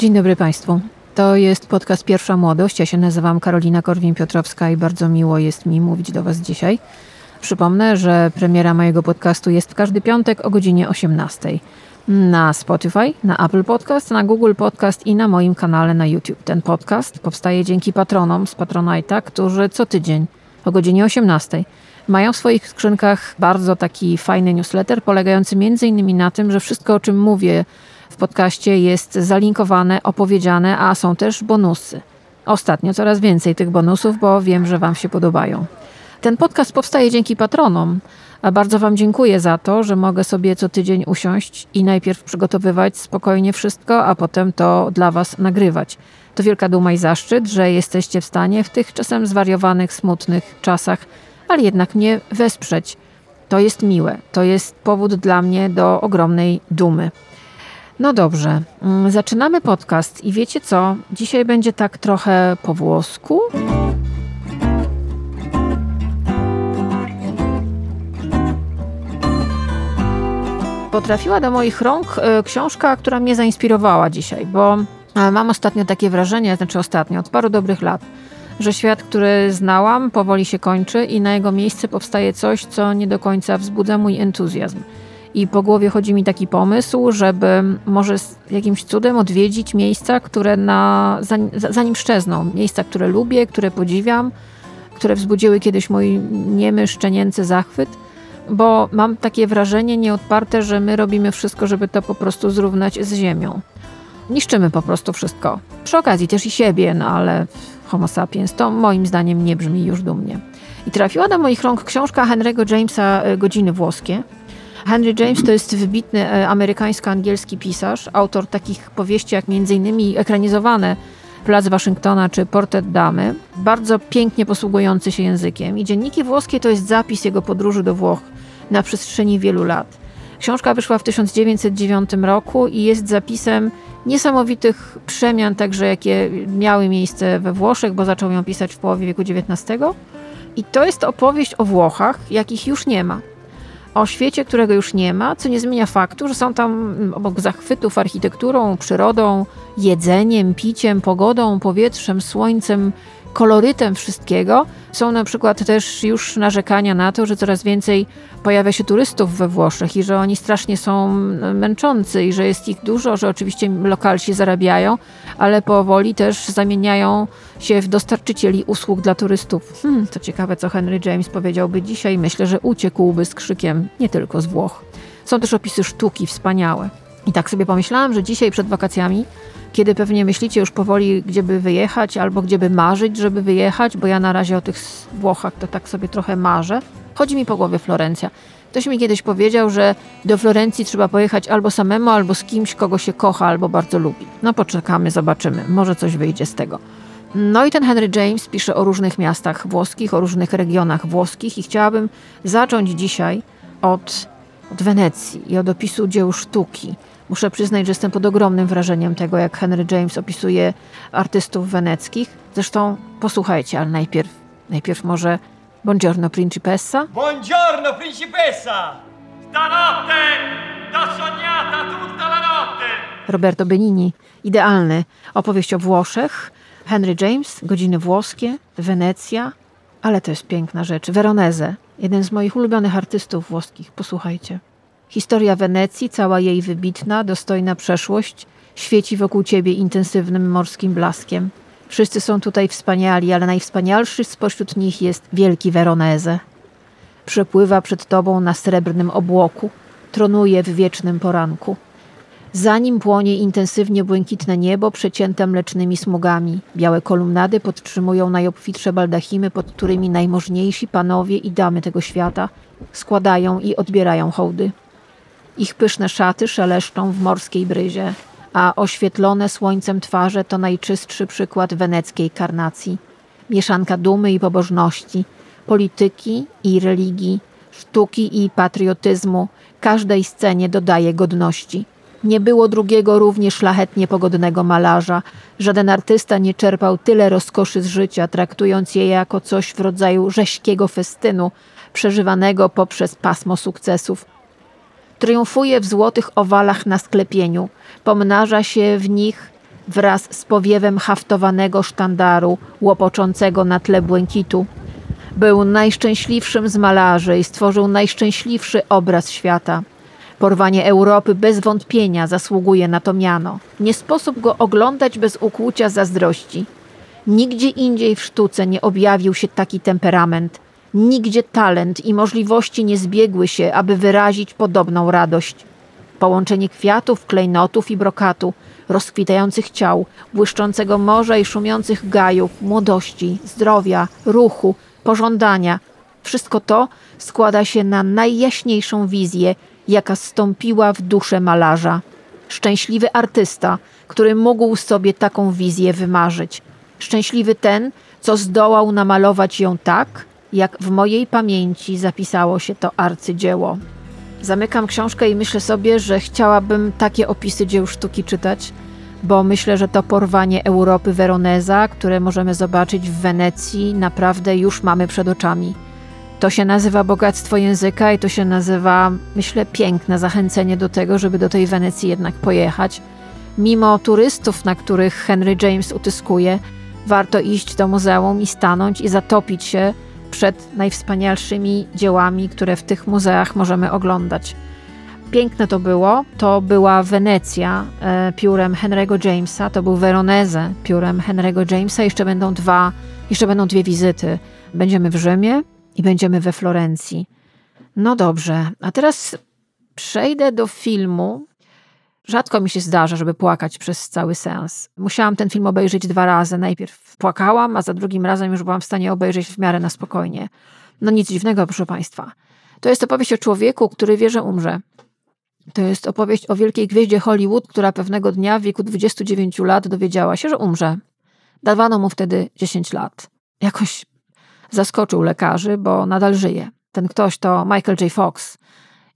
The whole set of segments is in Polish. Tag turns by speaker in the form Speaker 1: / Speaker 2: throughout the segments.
Speaker 1: Dzień dobry Państwu. To jest podcast Pierwsza Młodość. Ja się nazywam Karolina Korwin-Piotrowska i bardzo miło jest mi mówić do Was dzisiaj. Przypomnę, że premiera mojego podcastu jest w każdy piątek o godzinie 18 na Spotify, na Apple Podcast, na Google Podcast i na moim kanale na YouTube. Ten podcast powstaje dzięki patronom z Patronite'a, którzy co tydzień o godzinie 18 mają w swoich skrzynkach bardzo taki fajny newsletter, polegający między innymi na tym, że wszystko o czym mówię podcaście jest zalinkowane, opowiedziane, a są też bonusy. Ostatnio coraz więcej tych bonusów, bo wiem, że Wam się podobają. Ten podcast powstaje dzięki patronom, a bardzo Wam dziękuję za to, że mogę sobie co tydzień usiąść i najpierw przygotowywać spokojnie wszystko, a potem to dla Was nagrywać. To wielka duma i zaszczyt, że jesteście w stanie w tych czasem zwariowanych, smutnych czasach, ale jednak mnie wesprzeć. To jest miłe, to jest powód dla mnie do ogromnej dumy. No dobrze, mm, zaczynamy podcast i wiecie co? Dzisiaj będzie tak trochę po włosku. Potrafiła do moich rąk e, książka, która mnie zainspirowała dzisiaj, bo e, mam ostatnio takie wrażenie, znaczy ostatnio, od paru dobrych lat, że świat, który znałam, powoli się kończy i na jego miejsce powstaje coś, co nie do końca wzbudza mój entuzjazm. I po głowie chodzi mi taki pomysł, żeby może jakimś cudem odwiedzić miejsca, które na, zanim szczezną. Miejsca, które lubię, które podziwiam, które wzbudziły kiedyś mój niemy, szczenięcy zachwyt. Bo mam takie wrażenie nieodparte, że my robimy wszystko, żeby to po prostu zrównać z ziemią. Niszczymy po prostu wszystko. Przy okazji też i siebie, no ale Homo sapiens to moim zdaniem nie brzmi już dumnie. I trafiła do moich rąk książka Henry'ego Jamesa e, Godziny włoskie. Henry James to jest wybitny e, amerykańsko-angielski pisarz, autor takich powieści jak m.in. ekranizowane Plac Waszyngtona czy Portret Damy, bardzo pięknie posługujący się językiem. I dzienniki włoskie to jest zapis jego podróży do Włoch na przestrzeni wielu lat. Książka wyszła w 1909 roku i jest zapisem niesamowitych przemian, także jakie miały miejsce we Włoszech, bo zaczął ją pisać w połowie wieku XIX. I to jest opowieść o Włochach, jakich już nie ma o świecie, którego już nie ma, co nie zmienia faktu, że są tam mm, obok zachwytów architekturą, przyrodą, jedzeniem, piciem, pogodą, powietrzem, słońcem, kolorytem wszystkiego. Są na przykład też już narzekania na to, że coraz więcej pojawia się turystów we Włoszech i że oni strasznie są męczący i że jest ich dużo, że oczywiście lokalsi zarabiają, ale powoli też zamieniają się w dostarczycieli usług dla turystów. Hmm, to ciekawe, co Henry James powiedziałby dzisiaj. Myślę, że uciekłby z krzykiem nie tylko z Włoch. Są też opisy sztuki wspaniałe. I tak sobie pomyślałam, że dzisiaj przed wakacjami kiedy pewnie myślicie już powoli, gdzie by wyjechać, albo gdzie by marzyć, żeby wyjechać, bo ja na razie o tych Włochach to tak sobie trochę marzę. Chodzi mi po głowie Florencja. Ktoś mi kiedyś powiedział, że do Florencji trzeba pojechać albo samemu, albo z kimś, kogo się kocha, albo bardzo lubi. No poczekamy, zobaczymy. Może coś wyjdzie z tego. No i ten Henry James pisze o różnych miastach włoskich, o różnych regionach włoskich i chciałabym zacząć dzisiaj od, od Wenecji i od opisu dzieł sztuki. Muszę przyznać, że jestem pod ogromnym wrażeniem tego, jak Henry James opisuje artystów weneckich. Zresztą posłuchajcie, ale najpierw, najpierw może Buongiorno Principessa.
Speaker 2: Buongiorno Principessa! Stanotte t'ho sognata tutta la notte!
Speaker 1: Roberto Benini, idealny. Opowieść o Włoszech. Henry James, Godziny włoskie, Wenecja. Ale to jest piękna rzecz. Veronese, jeden z moich ulubionych artystów włoskich. Posłuchajcie. Historia Wenecji, cała jej wybitna, dostojna przeszłość, świeci wokół ciebie intensywnym morskim blaskiem. Wszyscy są tutaj wspaniali, ale najwspanialszy spośród nich jest wielki Veronese. Przepływa przed tobą na srebrnym obłoku, tronuje w wiecznym poranku. Za nim płonie intensywnie błękitne niebo przecięte mlecznymi smugami. Białe kolumnady podtrzymują najobfitsze baldachimy, pod którymi najmożniejsi panowie i damy tego świata składają i odbierają hołdy. Ich pyszne szaty szeleszczą w morskiej bryzie, a oświetlone słońcem twarze to najczystszy przykład weneckiej karnacji. Mieszanka dumy i pobożności, polityki i religii, sztuki i patriotyzmu każdej scenie dodaje godności. Nie było drugiego równie szlachetnie pogodnego malarza. Żaden artysta nie czerpał tyle rozkoszy z życia, traktując je jako coś w rodzaju rześkiego festynu, przeżywanego poprzez pasmo sukcesów. Triumfuje w złotych owalach na sklepieniu, pomnaża się w nich wraz z powiewem haftowanego sztandaru łopoczącego na tle błękitu. Był najszczęśliwszym z malarzy i stworzył najszczęśliwszy obraz świata. Porwanie Europy bez wątpienia zasługuje na to miano. Nie sposób go oglądać bez ukłucia zazdrości. Nigdzie indziej w sztuce nie objawił się taki temperament. Nigdzie talent i możliwości nie zbiegły się, aby wyrazić podobną radość. Połączenie kwiatów, klejnotów i brokatu, rozkwitających ciał, błyszczącego morza i szumiących gajów, młodości, zdrowia, ruchu, pożądania. Wszystko to składa się na najjaśniejszą wizję, jaka stąpiła w duszę malarza. Szczęśliwy artysta, który mógł sobie taką wizję wymarzyć. Szczęśliwy ten, co zdołał namalować ją tak, jak w mojej pamięci zapisało się to arcydzieło. Zamykam książkę i myślę sobie, że chciałabym takie opisy dzieł sztuki czytać, bo myślę, że to porwanie Europy Veroneza, które możemy zobaczyć w Wenecji, naprawdę już mamy przed oczami. To się nazywa bogactwo języka i to się nazywa, myślę, piękne zachęcenie do tego, żeby do tej Wenecji jednak pojechać. Mimo turystów, na których Henry James utyskuje, warto iść do muzeum i stanąć i zatopić się przed najwspanialszymi dziełami, które w tych muzeach możemy oglądać. Piękne to było. To była Wenecja e, piórem Henry'ego Jamesa, to był Veronese piórem Henry'ego Jamesa. Jeszcze będą dwa, jeszcze będą dwie wizyty. Będziemy w Rzymie i będziemy we Florencji. No dobrze, a teraz przejdę do filmu. Rzadko mi się zdarza, żeby płakać przez cały seans. Musiałam ten film obejrzeć dwa razy. Najpierw płakałam, a za drugim razem już byłam w stanie obejrzeć w miarę na spokojnie. No nic dziwnego, proszę Państwa. To jest opowieść o człowieku, który wie, że umrze. To jest opowieść o wielkiej gwieździe Hollywood, która pewnego dnia w wieku 29 lat dowiedziała się, że umrze. Dawano mu wtedy 10 lat. Jakoś zaskoczył lekarzy, bo nadal żyje. Ten ktoś to Michael J. Fox.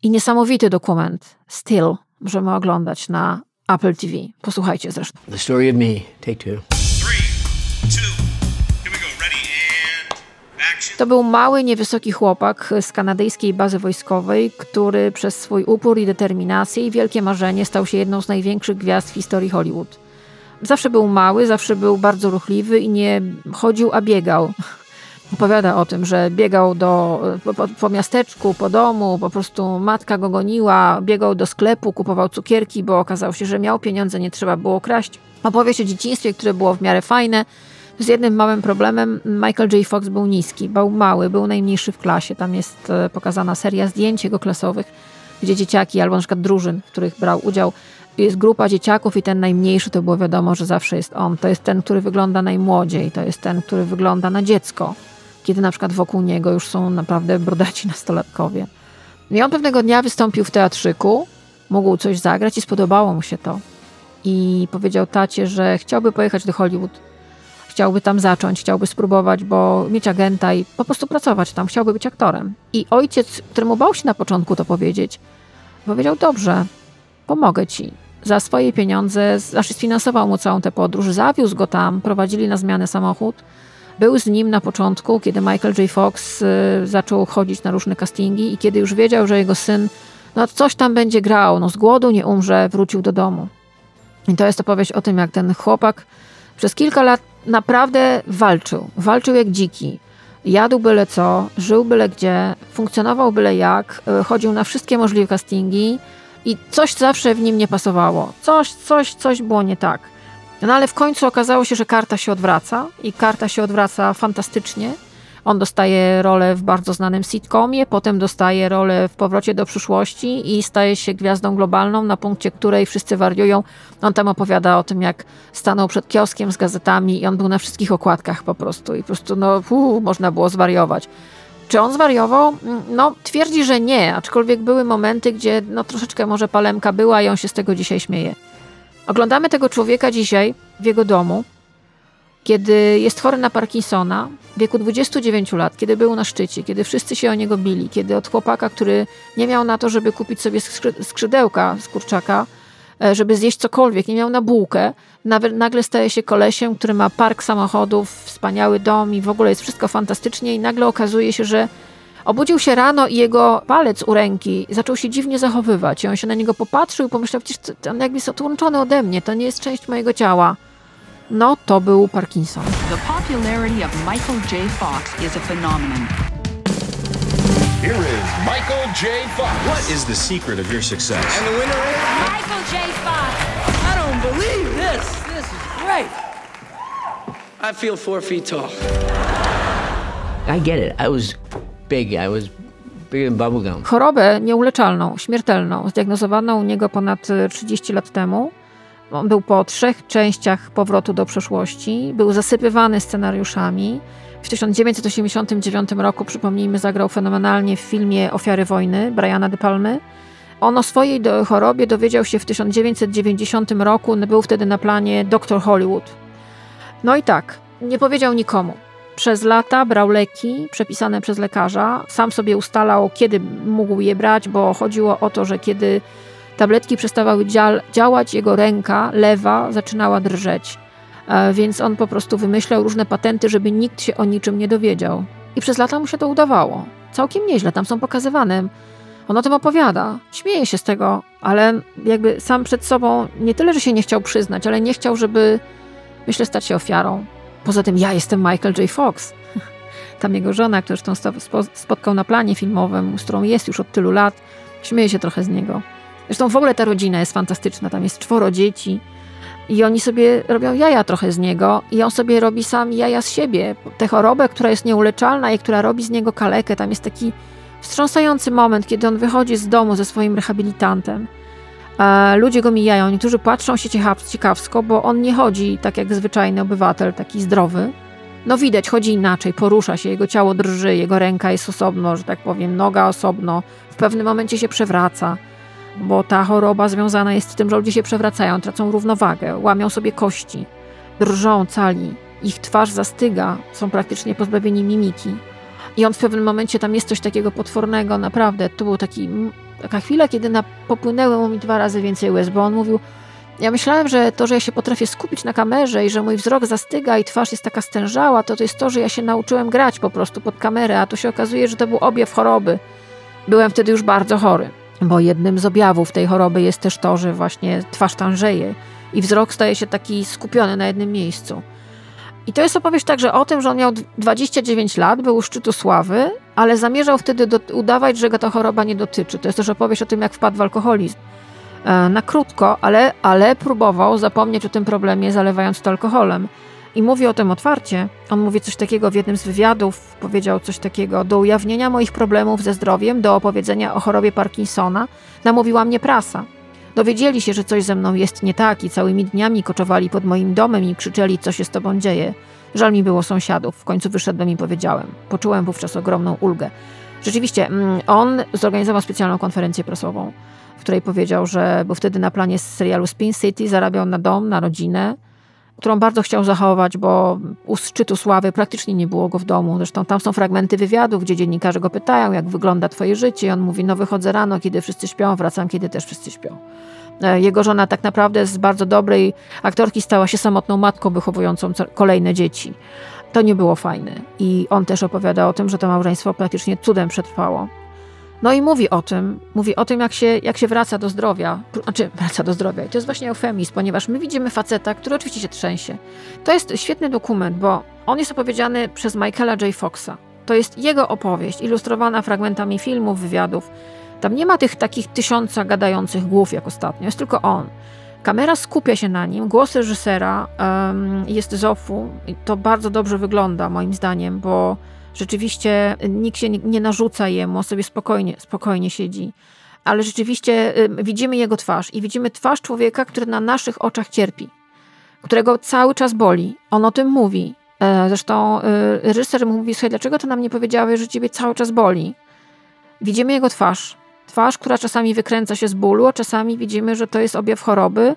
Speaker 1: I niesamowity dokument, Still, możemy oglądać na Apple TV. Posłuchajcie zresztą.
Speaker 3: The story of me, take two.
Speaker 4: Three, two, here we go. Ready and action.
Speaker 1: To był mały, niewysoki chłopak z kanadyjskiej bazy wojskowej, który przez swój upór i determinację i wielkie marzenie stał się jedną z największych gwiazd w historii Hollywood. Zawsze był mały, zawsze był bardzo ruchliwy i nie chodził, a biegał. Opowiada o tym, że biegał do, po, po, miasteczku, po domu, po prostu matka go goniła, biegał do sklepu, kupował cukierki, bo okazało się, że miał pieniądze, nie trzeba było kraść. Opowieść o dzieciństwie, które było w miarę fajne, z jednym małym problemem. Michael J. Fox był niski, był mały, był najmniejszy w klasie. Tam jest e, pokazana seria zdjęć jego klasowych, gdzie dzieciaki, albo na przykład drużyn, w których brał udział, jest grupa dzieciaków i ten najmniejszy to było wiadomo, że zawsze jest on. To jest ten, który wygląda najmłodziej, to jest ten, który wygląda na dziecko, kiedy na przykład wokół niego już są naprawdę brodaci nastolatkowie. I on pewnego dnia wystąpił w teatrzyku, mógł coś zagrać i spodobało mu się to. I powiedział tacie, że chciałby pojechać do Hollywood chciałby tam zacząć, chciałby spróbować, bo mieć agenta i po prostu pracować tam, chciałby być aktorem. I ojciec, któremu bał się na początku to powiedzieć, powiedział: Dobrze, pomogę ci. Za swoje pieniądze, znaczy sfinansował mu całą tę podróż, zawiózł go tam, prowadzili na zmianę samochód. Był z nim na początku, kiedy Michael J. Fox y, zaczął chodzić na różne castingi i kiedy już wiedział, że jego syn no coś tam będzie grał, no z głodu nie umrze, wrócił do domu. I to jest opowieść o tym, jak ten chłopak przez kilka lat naprawdę walczył. Walczył jak dziki. Jadł byle co, żył byle gdzie, funkcjonował byle jak, y, chodził na wszystkie możliwe castingi i coś zawsze w nim nie pasowało. Coś, coś, coś było nie tak. No ale w końcu okazało się, że karta się odwraca i karta się odwraca fantastycznie. On dostaje rolę w bardzo znanym sitcomie, potem dostaje rolę w Powrocie do przyszłości i staje się gwiazdą globalną, na punkcie której wszyscy wariują. On tam opowiada o tym, jak stanął przed kioskiem z gazetami i on był na wszystkich okładkach po prostu i po prostu no, uu, można było zwariować. Czy on zwariował? No, twierdzi, że nie, aczkolwiek były momenty, gdzie no, troszeczkę może palemka była i on się z tego dzisiaj śmieje. Oglądamy tego człowieka dzisiaj w jego domu, kiedy jest chory na Parkinsona, w wieku 29 lat, kiedy był na szczycie, kiedy wszyscy się o niego bili, kiedy od chłopaka, który nie miał na to, żeby kupić sobie skrzydełka z kurczaka, e, żeby zjeść cokolwiek, nie miał na bułkę, nagle staje się kolesiem, który ma park samochodów, wspaniały dom i w ogóle jest wszystko fantastycznie i nagle okazuje się, że Obudził się rano i jego palec u ręki zaczął się dziwnie zachowywać. I on się na niego popatrzył i pomyślał, przecież on jakby jest odłączony ode mnie, to nie jest część mojego ciała. No, to był Parkinson.
Speaker 3: The popularity of Michael J. Fox is a phenomenon.
Speaker 5: Here is Michael J. Fox.
Speaker 4: What is the secret of your success?
Speaker 5: And the winner is
Speaker 6: Michael J. Fox.
Speaker 7: I don't believe this. This is great. I feel four feet tall.
Speaker 8: I get it. I was big. I was.
Speaker 1: Chorobę nieuleczalną, śmiertelną, zdiagnozowano u niego ponad e, 30 lat temu. On był po trzech częściach powrotu do przeszłości, był zasypywany scenariuszami. W 1989 roku, przypomnijmy, zagrał fenomenalnie w filmie Ofiary wojny Briana De Palmy. On o swojej do, chorobie dowiedział się w 1990 roku, był wtedy na planie Dr. Hollywood. No i tak, nie powiedział nikomu. Przez lata brał leki przepisane przez lekarza. Sam sobie ustalał, kiedy mógł je brać, bo chodziło o to, że kiedy tabletki przestawały dzia- działać, jego ręka lewa zaczynała drżeć. E, Więc on po prostu wymyślał różne patenty, żeby nikt się o niczym nie dowiedział. I przez lata mu się to udawało. Całkiem nieźle, tam są pokazywane. On o tym opowiada, śmieje się z tego, ale jakby sam przed sobą nie tyle, że się nie chciał przyznać, ale nie chciał, żeby, myślę, stać się ofiarą. Poza tym ja jestem Michael J. Fox. Tam jego żona, którą zresztą spotkał na planie filmowym, z którą jest już od tylu lat, śmieje się trochę z niego. Zresztą w ogóle ta rodzina jest fantastyczna, tam jest czworo dzieci i oni sobie robią jaja trochę z niego i on sobie robi sam jaja z siebie. Tę chorobę, która jest nieuleczalna i która robi z niego kalekę, tam jest taki wstrząsający moment, kiedy on wychodzi z domu ze swoim rehabilitantem. Ludzie go mijają, niektórzy patrzą się ciekaw, ciekawsko, bo on nie chodzi tak jak zwyczajny obywatel, taki zdrowy. No widać, chodzi inaczej, porusza się, jego ciało drży, jego ręka jest osobno, że tak powiem, noga osobno. W pewnym momencie się przewraca, bo ta choroba związana jest z tym, że ludzie się przewracają, tracą równowagę, łamią sobie kości, drżą cali, ich twarz zastyga, są praktycznie pozbawieni mimiki. I on w pewnym momencie, tam jest coś takiego potwornego, naprawdę, to był taki, taka chwila, kiedy na, popłynęły mu mi dwa razy więcej łez, bo on mówił, ja myślałem, że to, że ja się potrafię skupić na kamerze i że mój wzrok zastyga i twarz jest taka stężała, to to jest to, że ja się nauczyłem grać po prostu pod kamerę, a tu się okazuje, że to był objaw choroby. Byłem wtedy już bardzo chory, bo jednym z objawów tej choroby jest też to, że właśnie twarz tężeje i wzrok staje się taki skupiony na jednym miejscu. I to jest opowieść także o tym, że on miał 29 lat, był u szczytu sławy, ale zamierzał wtedy do, udawać, że go ta choroba nie dotyczy. To jest też opowieść o tym, jak wpadł w alkoholizm. E, na krótko, ale, ale próbował zapomnieć o tym problemie, zalewając to alkoholem. I mówi o tym otwarcie. On mówi coś takiego w jednym z wywiadów, powiedział coś takiego: Do ujawnienia moich problemów ze zdrowiem, do opowiedzenia o chorobie Parkinsona, namówiła mnie prasa. Dowiedzieli się, że coś ze mną jest nie tak i całymi dniami koczowali pod moim domem i krzyczeli, co się z tobą dzieje. Żal mi było sąsiadów. W końcu wyszedłem i powiedziałem. Poczułem wówczas ogromną ulgę. Rzeczywiście, mm, on zorganizował specjalną konferencję prasową, w której powiedział, że był wtedy na planie z serialu Spin City, zarabiał na dom, na rodzinę, którą bardzo chciał zachować, bo u szczytu sławy praktycznie nie było go w domu. Zresztą tam są fragmenty wywiadów, gdzie dziennikarze go pytają, jak wygląda twoje życie. I on mówi, no wychodzę rano, kiedy wszyscy śpią, wracam, kiedy też wszyscy śpią. E, Jego żona tak naprawdę z bardzo dobrej aktorki stała się samotną matką wychowującą kolejne dzieci. To nie było fajne. I on też opowiada o tym, że to małżeństwo praktycznie cudem przetrwało. No i mówi o tym, mówi o tym, jak się, jak się wraca do zdrowia. Znaczy, wraca do zdrowia. I to jest właśnie eufemizm, ponieważ my widzimy faceta, który oczywiście się trzęsie. To jest świetny dokument, bo on jest opowiedziany przez Michaela J. Foxa. To jest jego opowieść, ilustrowana fragmentami filmów, wywiadów. Tam nie ma tych takich tysiąca gadających głów jak ostatnio, jest tylko on. Kamera skupia się na nim, głos reżysera em, jest z offu i to bardzo dobrze wygląda moim zdaniem, bo rzeczywiście nikt się nie, narzuca jemu, on sobie spokojnie, spokojnie siedzi. Ale rzeczywiście widzimy jego twarz i widzimy twarz człowieka, który na naszych oczach cierpi, którego cały czas boli. On o tym mówi. E, Zresztą e, reżyser mówi, słuchaj, dlaczego to nam nie powiedziałeś, że ciebie cały czas boli? Widzimy jego twarz. Twarz, która czasami wykręca się z bólu, a czasami widzimy, że to jest objaw choroby.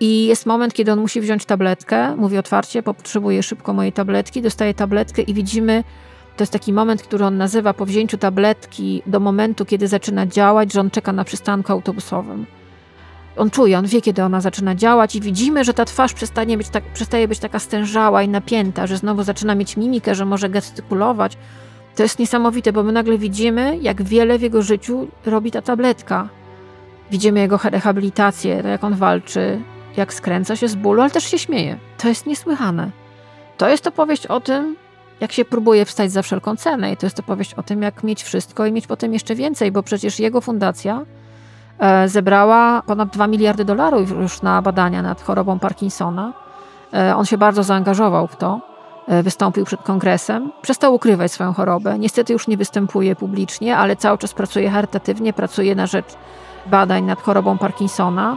Speaker 1: I jest moment, kiedy on musi wziąć tabletkę. Mówi otwarcie, potrzebuję szybko mojej tabletki. Dostaje tabletkę i widzimy, to jest taki moment, który on nazywa po wzięciu tabletki do momentu, kiedy zaczyna działać, że on czeka na przystanku autobusowym. On czuje, on wie, kiedy ona zaczyna działać i widzimy, że ta twarz przestanie być tak, przestaje być taka stężała i napięta, że znowu zaczyna mieć mimikę, że może gestykulować. To jest niesamowite, bo my nagle widzimy, jak wiele w jego życiu robi ta tabletka. Widzimy jego rehabilitację, to jak on walczy, jak skręca się z bólu, ale też się śmieje. To jest niesłychane. To jest opowieść o tym, jak się próbuje wstać za wszelką cenę. I to jest opowieść o tym, jak mieć wszystko i mieć potem jeszcze więcej, bo przecież jego fundacja e, zebrała ponad 2 miliardy dolarów już na badania nad chorobą Parkinsona. E, on się bardzo zaangażował w to. E, wystąpił przed kongresem. Przestał ukrywać swoją chorobę. Niestety już nie występuje publicznie, ale cały czas pracuje charytatywnie, pracuje na rzecz badań nad chorobą Parkinsona.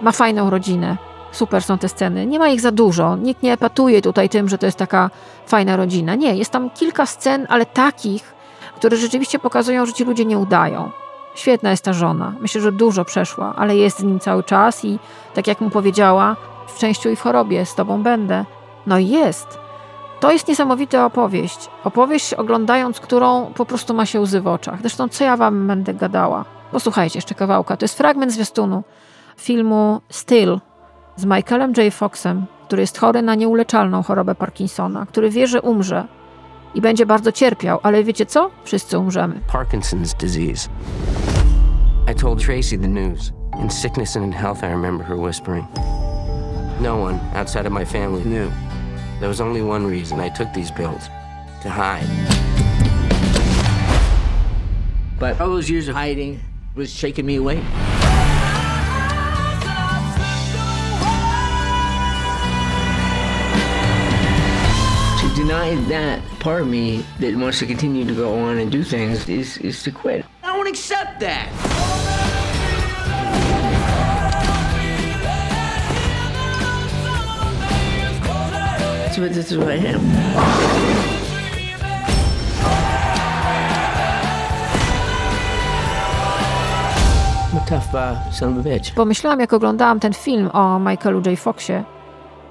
Speaker 1: Ma fajną rodzinę. Super są te sceny. Nie ma ich za dużo. Nikt nie epatuje tutaj tym, że to jest taka fajna rodzina. Nie, jest tam kilka scen, ale takich, które rzeczywiście pokazują, że ci ludzie nie udają. Świetna jest ta żona. Myślę, że dużo przeszła, ale jest z nim cały czas i tak jak mu powiedziała, w szczęściu i w chorobie z tobą będę. No i jest. To jest niesamowita opowieść. Opowieść, oglądając którą po prostu ma się łzy w oczach. Zresztą, co ja wam będę gadała? Posłuchajcie jeszcze kawałka. To jest fragment zwiastunu filmu Still z Michaelem J. Foxem, który jest chory na nieuleczalną chorobę Parkinsona, który wie, że umrze i będzie bardzo cierpiał, ale wiecie co? Wszyscy umrzemy.
Speaker 6: Parkinson's disease. I told Tracy the news. In sickness and in health, I remember her whispering. No one outside of my family knew. There was only one reason I took these pills to hide.
Speaker 8: But all those years of hiding was shaking me away. To deny that part of me that wants to continue to go on and do things is, is to quit.
Speaker 7: I won't accept that.
Speaker 8: What, this is what I am. I'm a tough uh, son of a bitch.
Speaker 1: Pomyślałam, jak oglądałam ten film o Michaelu J. Foxie,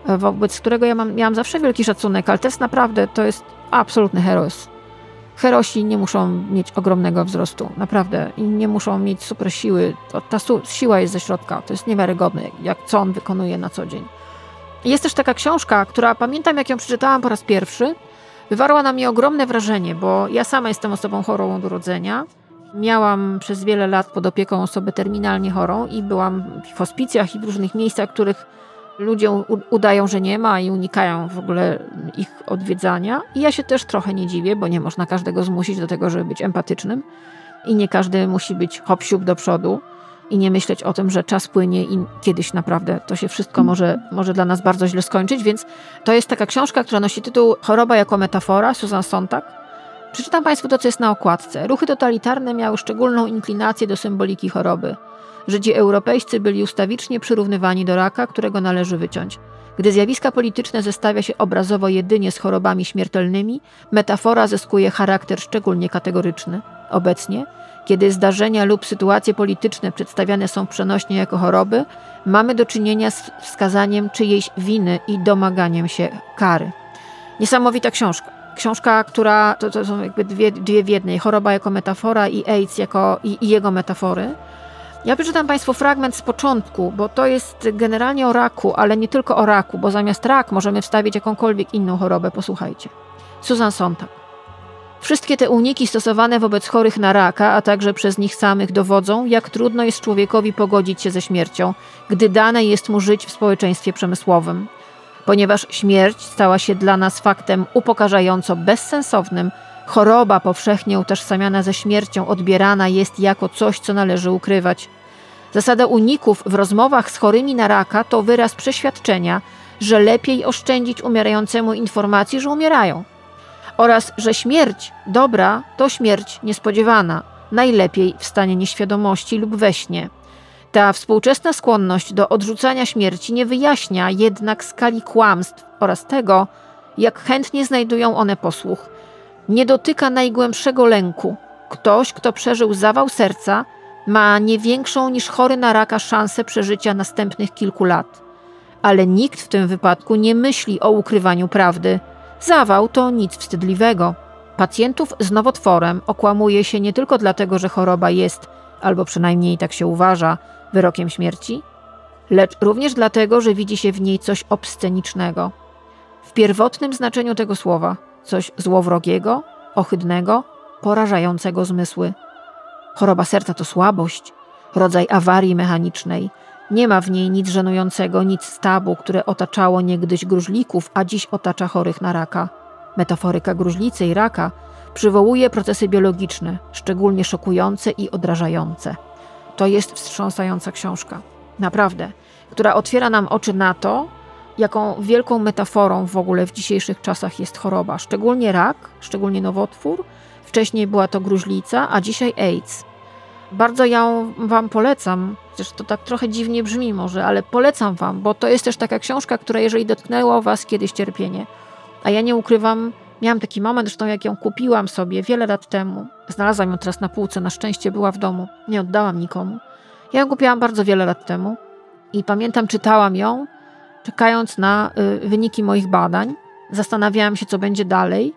Speaker 1: wobec którego ja mam, miałam zawsze wielki szacunek, ale to jest naprawdę, to jest absolutny heros. Herosi nie muszą mieć ogromnego wzrostu, naprawdę. I nie muszą mieć super siły. To, ta su- siła jest ze środka. To jest niewiarygodne, jak co on wykonuje na co dzień. Jest też taka książka, która pamiętam, jak ją przeczytałam po raz pierwszy. Wywarła na mnie ogromne wrażenie, bo ja sama jestem osobą chorą od urodzenia. Miałam przez wiele lat pod opieką osobę terminalnie chorą i byłam w hospicjach i w różnych miejscach, których ludzie udają, że nie ma i unikają w ogóle ich odwiedzania. I ja się też trochę nie dziwię, bo nie można każdego zmusić do tego, żeby być empatycznym. I nie każdy musi być hop do przodu i nie myśleć o tym, że czas płynie i kiedyś naprawdę to się wszystko może, może dla nas bardzo źle skończyć. Więc to jest taka książka, która nosi tytuł Choroba jako metafora, Susan Sontag. Przeczytam Państwu to, co jest na okładce. Ruchy totalitarne miały szczególną inklinację do symboliki choroby. Żydzi europejscy byli ustawicznie przyrównywani do raka, którego należy wyciąć. Gdy zjawiska polityczne zestawia się obrazowo jedynie z chorobami śmiertelnymi, metafora zyskuje charakter szczególnie kategoryczny. Obecnie, kiedy zdarzenia lub sytuacje polityczne przedstawiane są przenośnie jako choroby, mamy do czynienia z wskazaniem czyjejś winy i domaganiem się kary. Niesamowita książka. Książka, która to, to są jakby dwie, dwie w jednej. Choroba jako metafora i AIDS jako, i, i jego metafory. Ja przeczytam Państwu fragment z początku, bo to jest generalnie o raku, ale nie tylko o raku, bo zamiast rak możemy wstawić jakąkolwiek inną chorobę. Posłuchajcie. Susan Sontag. Wszystkie te uniki stosowane wobec chorych na raka, a także przez nich samych dowodzą, jak trudno jest człowiekowi pogodzić się ze śmiercią, gdy dane jest mu żyć w społeczeństwie przemysłowym. Ponieważ śmierć stała się dla nas faktem upokarzająco bezsensownym, choroba powszechnie utożsamiana ze śmiercią odbierana jest jako coś, co należy ukrywać. Zasada uników w rozmowach z chorymi na raka to wyraz przeświadczenia, że lepiej oszczędzić umierającemu informacji, że umierają. Oraz, że śmierć dobra to śmierć niespodziewana, najlepiej w stanie nieświadomości lub we śnie. Ta współczesna skłonność do odrzucania śmierci nie wyjaśnia jednak skali kłamstw oraz tego, jak chętnie znajdują one posłuch. Nie dotyka najgłębszego lęku. Ktoś, kto przeżył zawał serca, ma nie większą niż chory na raka szansę przeżycia następnych kilku lat. Ale nikt w tym wypadku nie myśli o ukrywaniu prawdy. Zawał to nic wstydliwego. Pacjentów z nowotworem okłamuje się nie tylko dlatego, że choroba jest, albo przynajmniej tak się uważa, wyrokiem śmierci, lecz również dlatego, że widzi się w niej coś obscenicznego. W pierwotnym znaczeniu tego słowa coś złowrogiego, ohydnego, porażającego zmysły. Choroba serca to słabość, rodzaj awarii mechanicznej. Nie ma w niej nic żenującego, nic stabu, które otaczało niegdyś gruźlików, a dziś otacza chorych na raka. Metaforyka gruźlicy i raka przywołuje procesy biologiczne, szczególnie szokujące i odrażające. To jest wstrząsająca książka, naprawdę, która otwiera nam oczy na to, jaką wielką metaforą w ogóle w dzisiejszych czasach jest choroba, szczególnie rak, szczególnie nowotwór. Wcześniej była to gruźlica, a dzisiaj AIDS. Bardzo ją Wam polecam. Zresztą to tak trochę dziwnie brzmi może, ale polecam Wam, bo to jest też taka książka, która jeżeli dotknęło Was kiedyś cierpienie, a ja nie ukrywam, miałam taki moment, zresztą jak ją kupiłam sobie wiele lat temu, znalazłam ją teraz na półce, na szczęście była w domu, nie oddałam nikomu. Ja ją kupiłam bardzo wiele lat temu i pamiętam, czytałam ją, czekając na y, wyniki moich badań. Zastanawiałam się, co będzie dalej.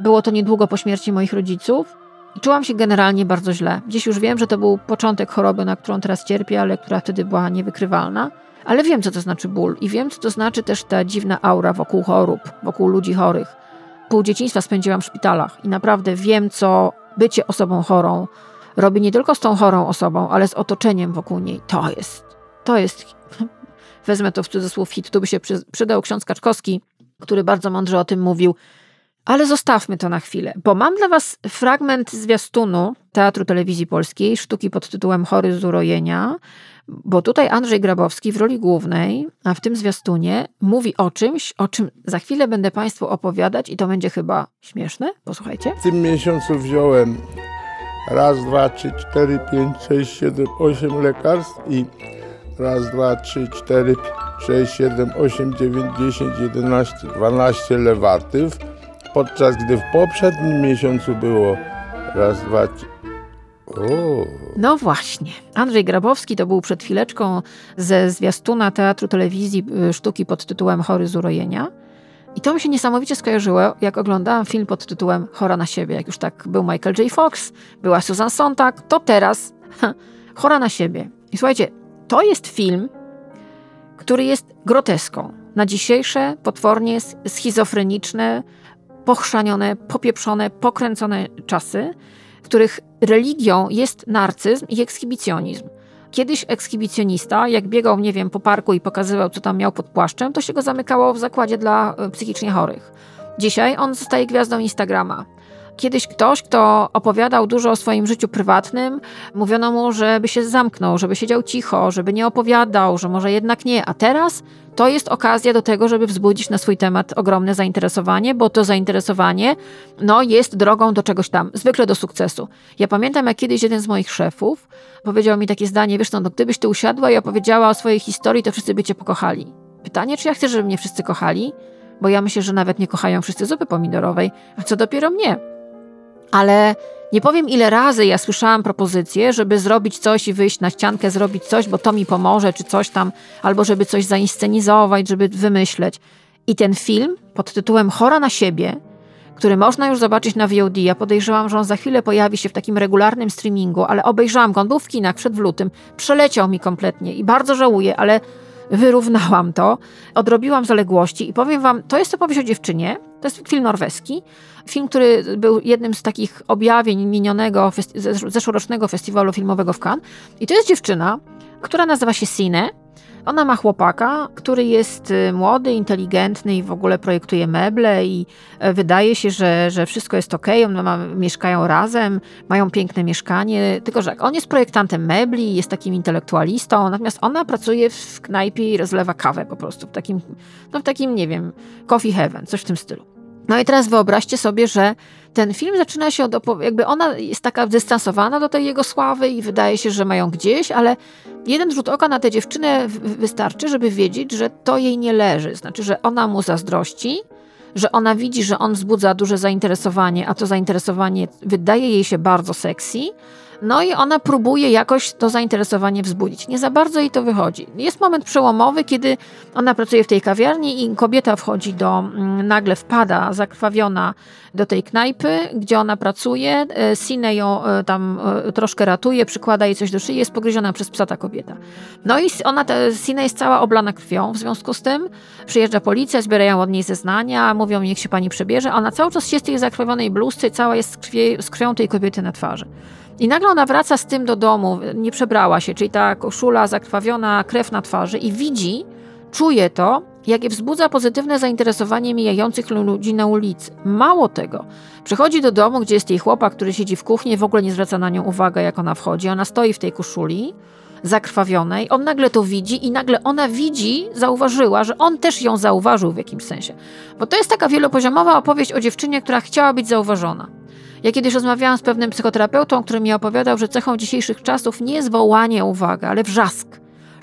Speaker 1: Było to niedługo po śmierci moich rodziców czułam się generalnie bardzo źle. Dziś już wiem, że to był początek choroby, na którą teraz cierpię, ale która wtedy była niewykrywalna. Ale wiem, co to znaczy ból i wiem, co to znaczy też ta dziwna aura wokół chorób, wokół ludzi chorych. Pół dzieciństwa spędziłam w szpitalach i naprawdę wiem, co bycie osobą chorą robi nie tylko z tą chorą osobą, ale z otoczeniem wokół niej. To jest, to jest, wezmę to w cudzysłów hit, tu by się przydał ksiądz Kaczkowski, który bardzo mądrze o tym mówił. Ale zostawmy to na chwilę, bo mam dla Was fragment zwiastunu Teatru Telewizji Polskiej, sztuki pod tytułem Chory z urojenia, bo tutaj Andrzej Grabowski w roli głównej, a w tym zwiastunie, mówi o czymś, o czym za chwilę będę Państwu opowiadać i to będzie chyba śmieszne. Posłuchajcie.
Speaker 9: W tym miesiącu wziąłem raz, dwa, trzy, cztery, pięć, sześć, siedem, osiem lekarstw i raz, dwa, trzy, cztery, sześć, siedem, osiem, dziewięć, dziesięć, jedenaście, dwanaście lewatyw, podczas gdy w poprzednim miesiącu było raz, dwa, trzy, o.
Speaker 1: No właśnie. Andrzej Grabowski to był przed chwileczką ze zwiastuna Teatru Telewizji y, sztuki pod tytułem Chory z urojenia. I to mi się niesamowicie skojarzyło, jak oglądałam film pod tytułem Chora na siebie. Jak już tak był Michael J. Fox, była Susan Sontag, to teraz Chora na siebie. I słuchajcie, to jest film, który jest groteską. Na dzisiejsze, potwornie schizofreniczne, pochrzanione, popieprzone, pokręcone czasy, w których religią jest narcyzm i ekshibicjonizm. Kiedyś ekshibicjonista, jak biegał, nie wiem, po parku i pokazywał, co tam miał pod płaszczem, to się go zamykało w zakładzie dla e, psychicznie chorych. Dzisiaj on zostaje gwiazdą Instagrama. Kiedyś ktoś, kto opowiadał dużo o swoim życiu prywatnym, mówiono mu, żeby się zamknął, żeby siedział cicho, żeby nie opowiadał, że może jednak nie. A teraz to jest okazja do tego, żeby wzbudzić na swój temat ogromne zainteresowanie, bo to zainteresowanie no, jest drogą do czegoś tam, zwykle do sukcesu. Ja pamiętam, jak kiedyś jeden z moich szefów powiedział mi takie zdanie, wiesz, no, no gdybyś ty usiadła i opowiedziała o swojej historii, to wszyscy by cię pokochali. Pytanie, czy ja chcę, żeby mnie wszyscy kochali? Bo ja myślę, że nawet nie kochają wszyscy zupy pomidorowej, a co dopiero mnie. Ale nie powiem, ile razy ja słyszałam propozycję, żeby zrobić coś i wyjść na ściankę, zrobić coś, bo to mi pomoże, czy coś tam, albo żeby coś zainscenizować, żeby wymyśleć. I ten film pod tytułem Chora na siebie, który można już zobaczyć na VOD. Ja podejrzewam, że on za chwilę pojawi się w takim regularnym streamingu, ale obejrzałam go. On był w kinach przed w lutym. Przeleciał mi kompletnie i bardzo żałuję, ale wyrównałam to, odrobiłam zaległości i powiem wam, to jest opowieść o dziewczynie, to jest film norweski, film, który był jednym z takich objawień minionego zeszłorocznego festiwalu filmowego w Cannes. I to jest dziewczyna, która nazywa się Sine, ona ma chłopaka, który jest y, młody, inteligentny i w ogóle projektuje meble i e, wydaje się, że, że wszystko jest ok. One ma, mieszkają razem, mają piękne mieszkanie, tylko że on jest projektantem mebli, jest takim intelektualistą, natomiast ona pracuje w knajpie i rozlewa kawę po prostu, w takim, no w takim, nie wiem, coffee heaven, coś w tym stylu. No i teraz wyobraźcie sobie, że ten film zaczyna się od jakby ona jest taka dystansowana do tej jego sławy i wydaje się, że mają gdzieś, ale jeden rzut oka na tę dziewczynę wystarczy, żeby wiedzieć, że to jej nie leży. Znaczy, że ona mu zazdrości, że ona widzi, że on wzbudza duże zainteresowanie, a to zainteresowanie wydaje jej się bardzo sexy. No i ona próbuje jakoś to zainteresowanie wzbudzić. Nie za bardzo jej to wychodzi. Jest moment przełomowy, kiedy ona pracuje w tej kawiarni i kobieta wchodzi do, mm, nagle wpada zakrwawiona do tej knajpy, gdzie ona pracuje. E, Sine ją e, tam e, troszkę ratuje, przykłada jej coś do szyi, jest pogryziona przez psa ta kobieta. No i ona, Sine jest cała oblana krwią w związku z tym. Przyjeżdża policja, zbierają od niej zeznania, mówią niech się pani przebierze. Ona cały czas jest w tej zakrwawionej bluzce, cała jest z, krwi, z krwią tej kobiety na twarzy. I nagle ona wraca z tym do domu, nie przebrała się, czyli ta koszula zakrwawiona, krew na twarzy i widzi, czuje to, jakie wzbudza pozytywne zainteresowanie mijających ludzi na ulicy. Mało tego, przychodzi do domu, gdzie jest jej chłopak, który siedzi w kuchni, w ogóle nie zwraca na nią uwagi, jak ona wchodzi. Ona stoi w tej koszuli zakrwawionej, on nagle to widzi i nagle ona widzi, zauważyła, że on też ją zauważył w jakimś sensie. Bo to jest taka wielopoziomowa opowieść o dziewczynie, która chciała być zauważona. Ja kiedyś rozmawiałam z pewnym psychoterapeutą, który mi opowiadał, że cechą dzisiejszych czasów nie jest wołanie o uwagę, ale wrzask.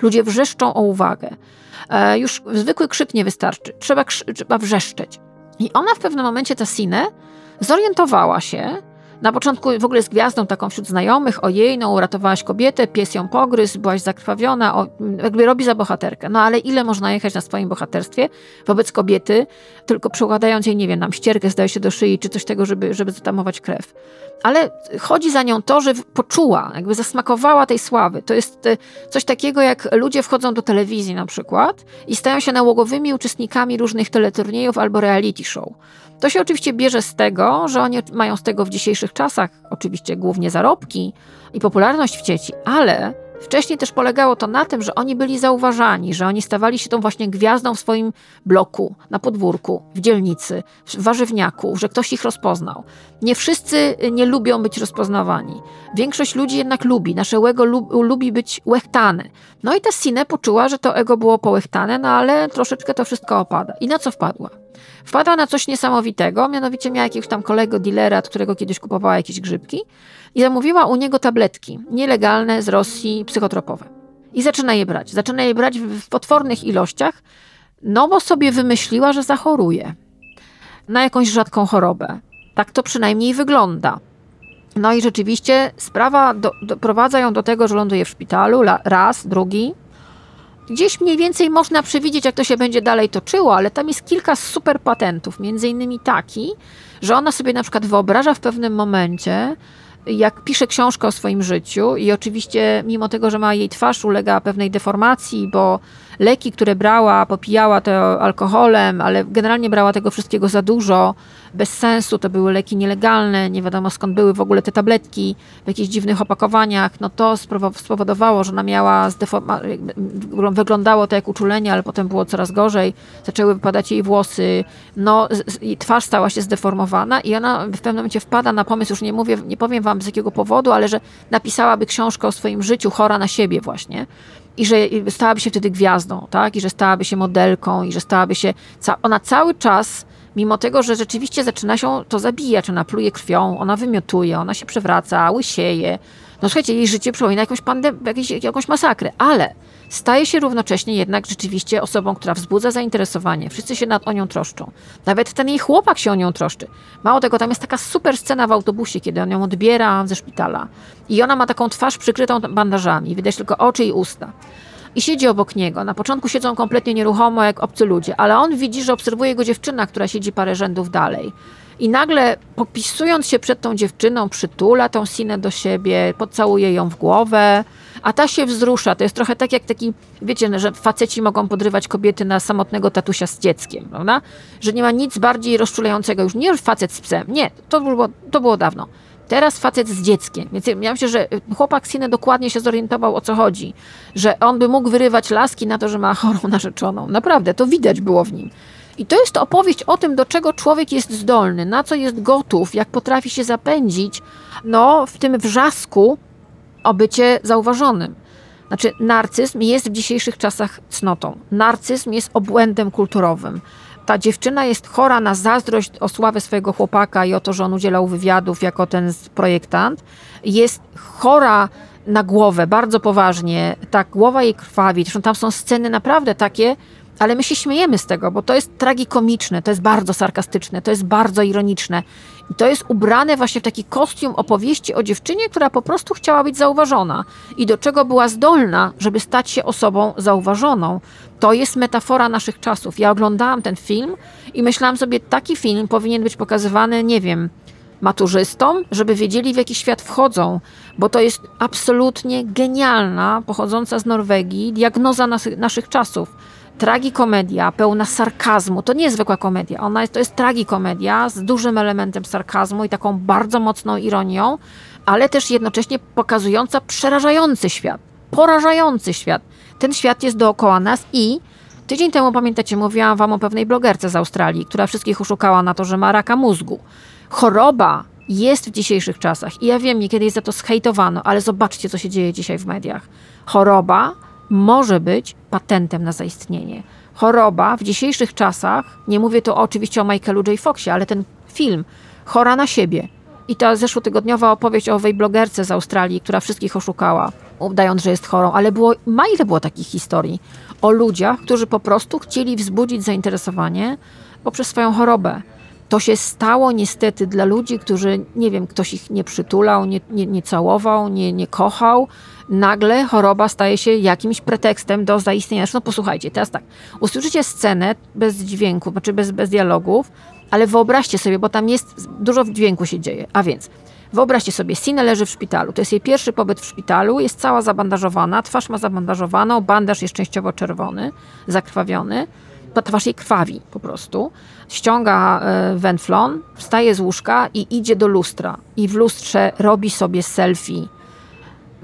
Speaker 1: Ludzie wrzeszczą o uwagę. E, już zwykły krzyk nie wystarczy. Trzeba, trzeba wrzeszczeć. I ona w pewnym momencie, ta Sine, zorientowała się, na początku w ogóle z gwiazdą taką wśród znajomych, ojej, no uratowałaś kobietę, pies ją pogryzł, byłaś zakrwawiona, o, jakby robi za bohaterkę. No ale ile można jechać na swoim bohaterstwie wobec kobiety, tylko przykładając jej, nie wiem, nam ścierkę zdaje się do szyi, czy coś tego, żeby, żeby zatamować krew. Ale chodzi za nią to, że poczuła, jakby zasmakowała tej sławy. To jest e, coś takiego, jak ludzie wchodzą do telewizji na przykład i stają się nałogowymi uczestnikami różnych teleturniejów albo reality show. To się oczywiście bierze z tego, że oni mają z tego w dzisiejszych czasach oczywiście głównie zarobki i popularność w sieci, ale Wcześniej też polegało to na tym, że oni byli zauważani, że oni stawali się tą właśnie gwiazdą w swoim bloku, na podwórku, w dzielnicy, w warzywniaku, że ktoś ich rozpoznał. Nie wszyscy nie lubią być rozpoznawani. Większość ludzi jednak lubi, nasze ego lubi być łechtane. No i ta Sine poczuła, że to ego było połechtane, no ale troszeczkę to wszystko opada. I na co wpadła? Wpadła na coś niesamowitego, mianowicie miała jakiegoś tam kolego dealera, którego kiedyś kupowała jakieś grzybki i zamówiła u niego tabletki nielegalne z Rosji, psychotropowe. I zaczyna je brać. Zaczyna je brać w potwornych ilościach, no bo sobie wymyśliła, że zachoruje na jakąś rzadką chorobę. Tak to przynajmniej wygląda. No i rzeczywiście sprawa do, doprowadza ją do tego, że ląduje w szpitalu raz, drugi. Gdzieś mniej więcej można przewidzieć, jak to się będzie dalej toczyło, ale tam jest kilka super patentów, między innymi taki, że ona sobie na przykład wyobraża w pewnym momencie, jak pisze książkę o swoim życiu i oczywiście mimo tego, że ma jej twarz ulega pewnej deformacji, bo leki, które brała, popijała to alkoholem, ale generalnie brała tego wszystkiego za dużo, bez sensu, to były leki nielegalne, nie wiadomo skąd były w ogóle te tabletki w jakichś dziwnych opakowaniach, no to spowodowało, że ona miała, wyglądało to jak uczulenie, ale potem było coraz gorzej, zaczęły wypadać jej włosy, no i twarz stała się zdeformowana i ona w pewnym momencie wpada na pomysł, już nie mówię, nie powiem wam z jakiego powodu, ale że napisałaby książkę o swoim życiu, chora na siebie właśnie i że stałaby się wtedy gwiazdą, tak? I że stałaby się modelką, i że stałaby się. Ona cały czas, mimo tego, że rzeczywiście zaczyna się to zabijać, ona pluje krwią, ona wymiotuje, ona się przewraca, łysieje. No słuchajcie, jej życie przypomina jakąś, jakąś, jakąś masakrę, ale staje się równocześnie jednak rzeczywiście osobą, która wzbudza zainteresowanie. Wszyscy się nad o nią troszczą. Nawet ten jej chłopak się o nią troszczy. Mało tego, tam jest taka super scena w autobusie, kiedy on ją odbiera ze szpitala i ona ma taką twarz przykrytą bandażami, widać tylko oczy i usta. I siedzi obok niego. Na początku siedzą kompletnie nieruchomo, jak obcy ludzie, ale on widzi, że obserwuje go dziewczyna, która siedzi parę rzędów dalej. I nagle, popisując się przed tą dziewczyną, przytula tą Sinę do siebie, pocałuje ją w głowę, a ta się wzrusza. To jest trochę tak jak taki, wiecie, że faceci mogą podrywać kobiety na samotnego tatusia z dzieckiem, prawda? Że nie ma nic bardziej rozczulającego już. Nie facet z psem, nie, to było, to było dawno. Teraz facet z dzieckiem. Więc ja myślę, że chłopak Sinę dokładnie się zorientował o co chodzi. Że on by mógł wyrywać laski na to, że ma chorą narzeczoną. Naprawdę, to widać było w nim. I to jest opowieść o tym, do czego człowiek jest zdolny, na co jest gotów, jak potrafi się zapędzić, no, w tym wrzasku o bycie zauważonym. Znaczy, narcyzm jest w dzisiejszych czasach cnotą. Narcyzm jest obłędem kulturowym. Ta dziewczyna jest chora na zazdrość o sławę swojego chłopaka i o to, że on udzielał wywiadów jako ten projektant. Jest chora na głowę, bardzo poważnie. Ta głowa jej krwawi. Zresztą tam są sceny naprawdę takie, Ale my się śmiejemy z tego, bo to jest tragikomiczne, to jest bardzo sarkastyczne, to jest bardzo ironiczne. I to jest ubrane właśnie w taki kostium opowieści o dziewczynie, która po prostu chciała być zauważona i do czego była zdolna, żeby stać się osobą zauważoną. To jest metafora naszych czasów. Ja oglądałam ten film i myślałam sobie, taki film powinien być pokazywany, nie wiem, maturzystom, żeby wiedzieli, w jaki świat wchodzą, bo to jest absolutnie genialna, pochodząca z Norwegii, diagnoza nas, naszych czasów. Tragikomedia pełna sarkazmu. To nie jest zwykła komedia. Ona jest, to jest tragikomedia z dużym elementem sarkazmu i taką bardzo mocną ironią, ale też jednocześnie pokazująca przerażający świat, porażający świat. Ten świat jest dookoła nas i tydzień temu, pamiętacie, mówiłam wam o pewnej blogerce z Australii, która wszystkich oszukała na to, że ma raka mózgu. Choroba jest w dzisiejszych czasach i ja wiem, niekiedy jest za to zhejtowano, ale zobaczcie, co się dzieje dzisiaj w mediach. Choroba może być patentem na zaistnienie. Choroba w dzisiejszych czasach, nie mówię tu oczywiście o Michaelu J. Foxie, ale ten film, Chora na siebie. I ta zeszłotygodniowa opowieść o owej blogerce z Australii, która wszystkich oszukała, udając, że jest chorą, ale było, ma ile było takich historii o ludziach, którzy po prostu chcieli wzbudzić zainteresowanie poprzez swoją chorobę. To się stało niestety dla ludzi, którzy, nie wiem, ktoś ich nie przytulał, nie, nie, nie całował, nie, nie kochał. Nagle choroba staje się jakimś pretekstem do zaistnienia. No posłuchajcie, teraz tak, usłyszycie scenę bez dźwięku, znaczy bez, bez dialogów, ale wyobraźcie sobie, bo tam jest, dużo dźwięku się dzieje. A więc, wyobraźcie sobie, Sina leży w szpitalu. To jest jej pierwszy pobyt w szpitalu, jest cała zabandażowana, twarz ma zabandażowaną, bandaż jest częściowo czerwony, zakrwawiony twarz jej krwawi po prostu. Ściąga e, wenflon, wstaje z łóżka i idzie do lustra. I w lustrze robi sobie selfie.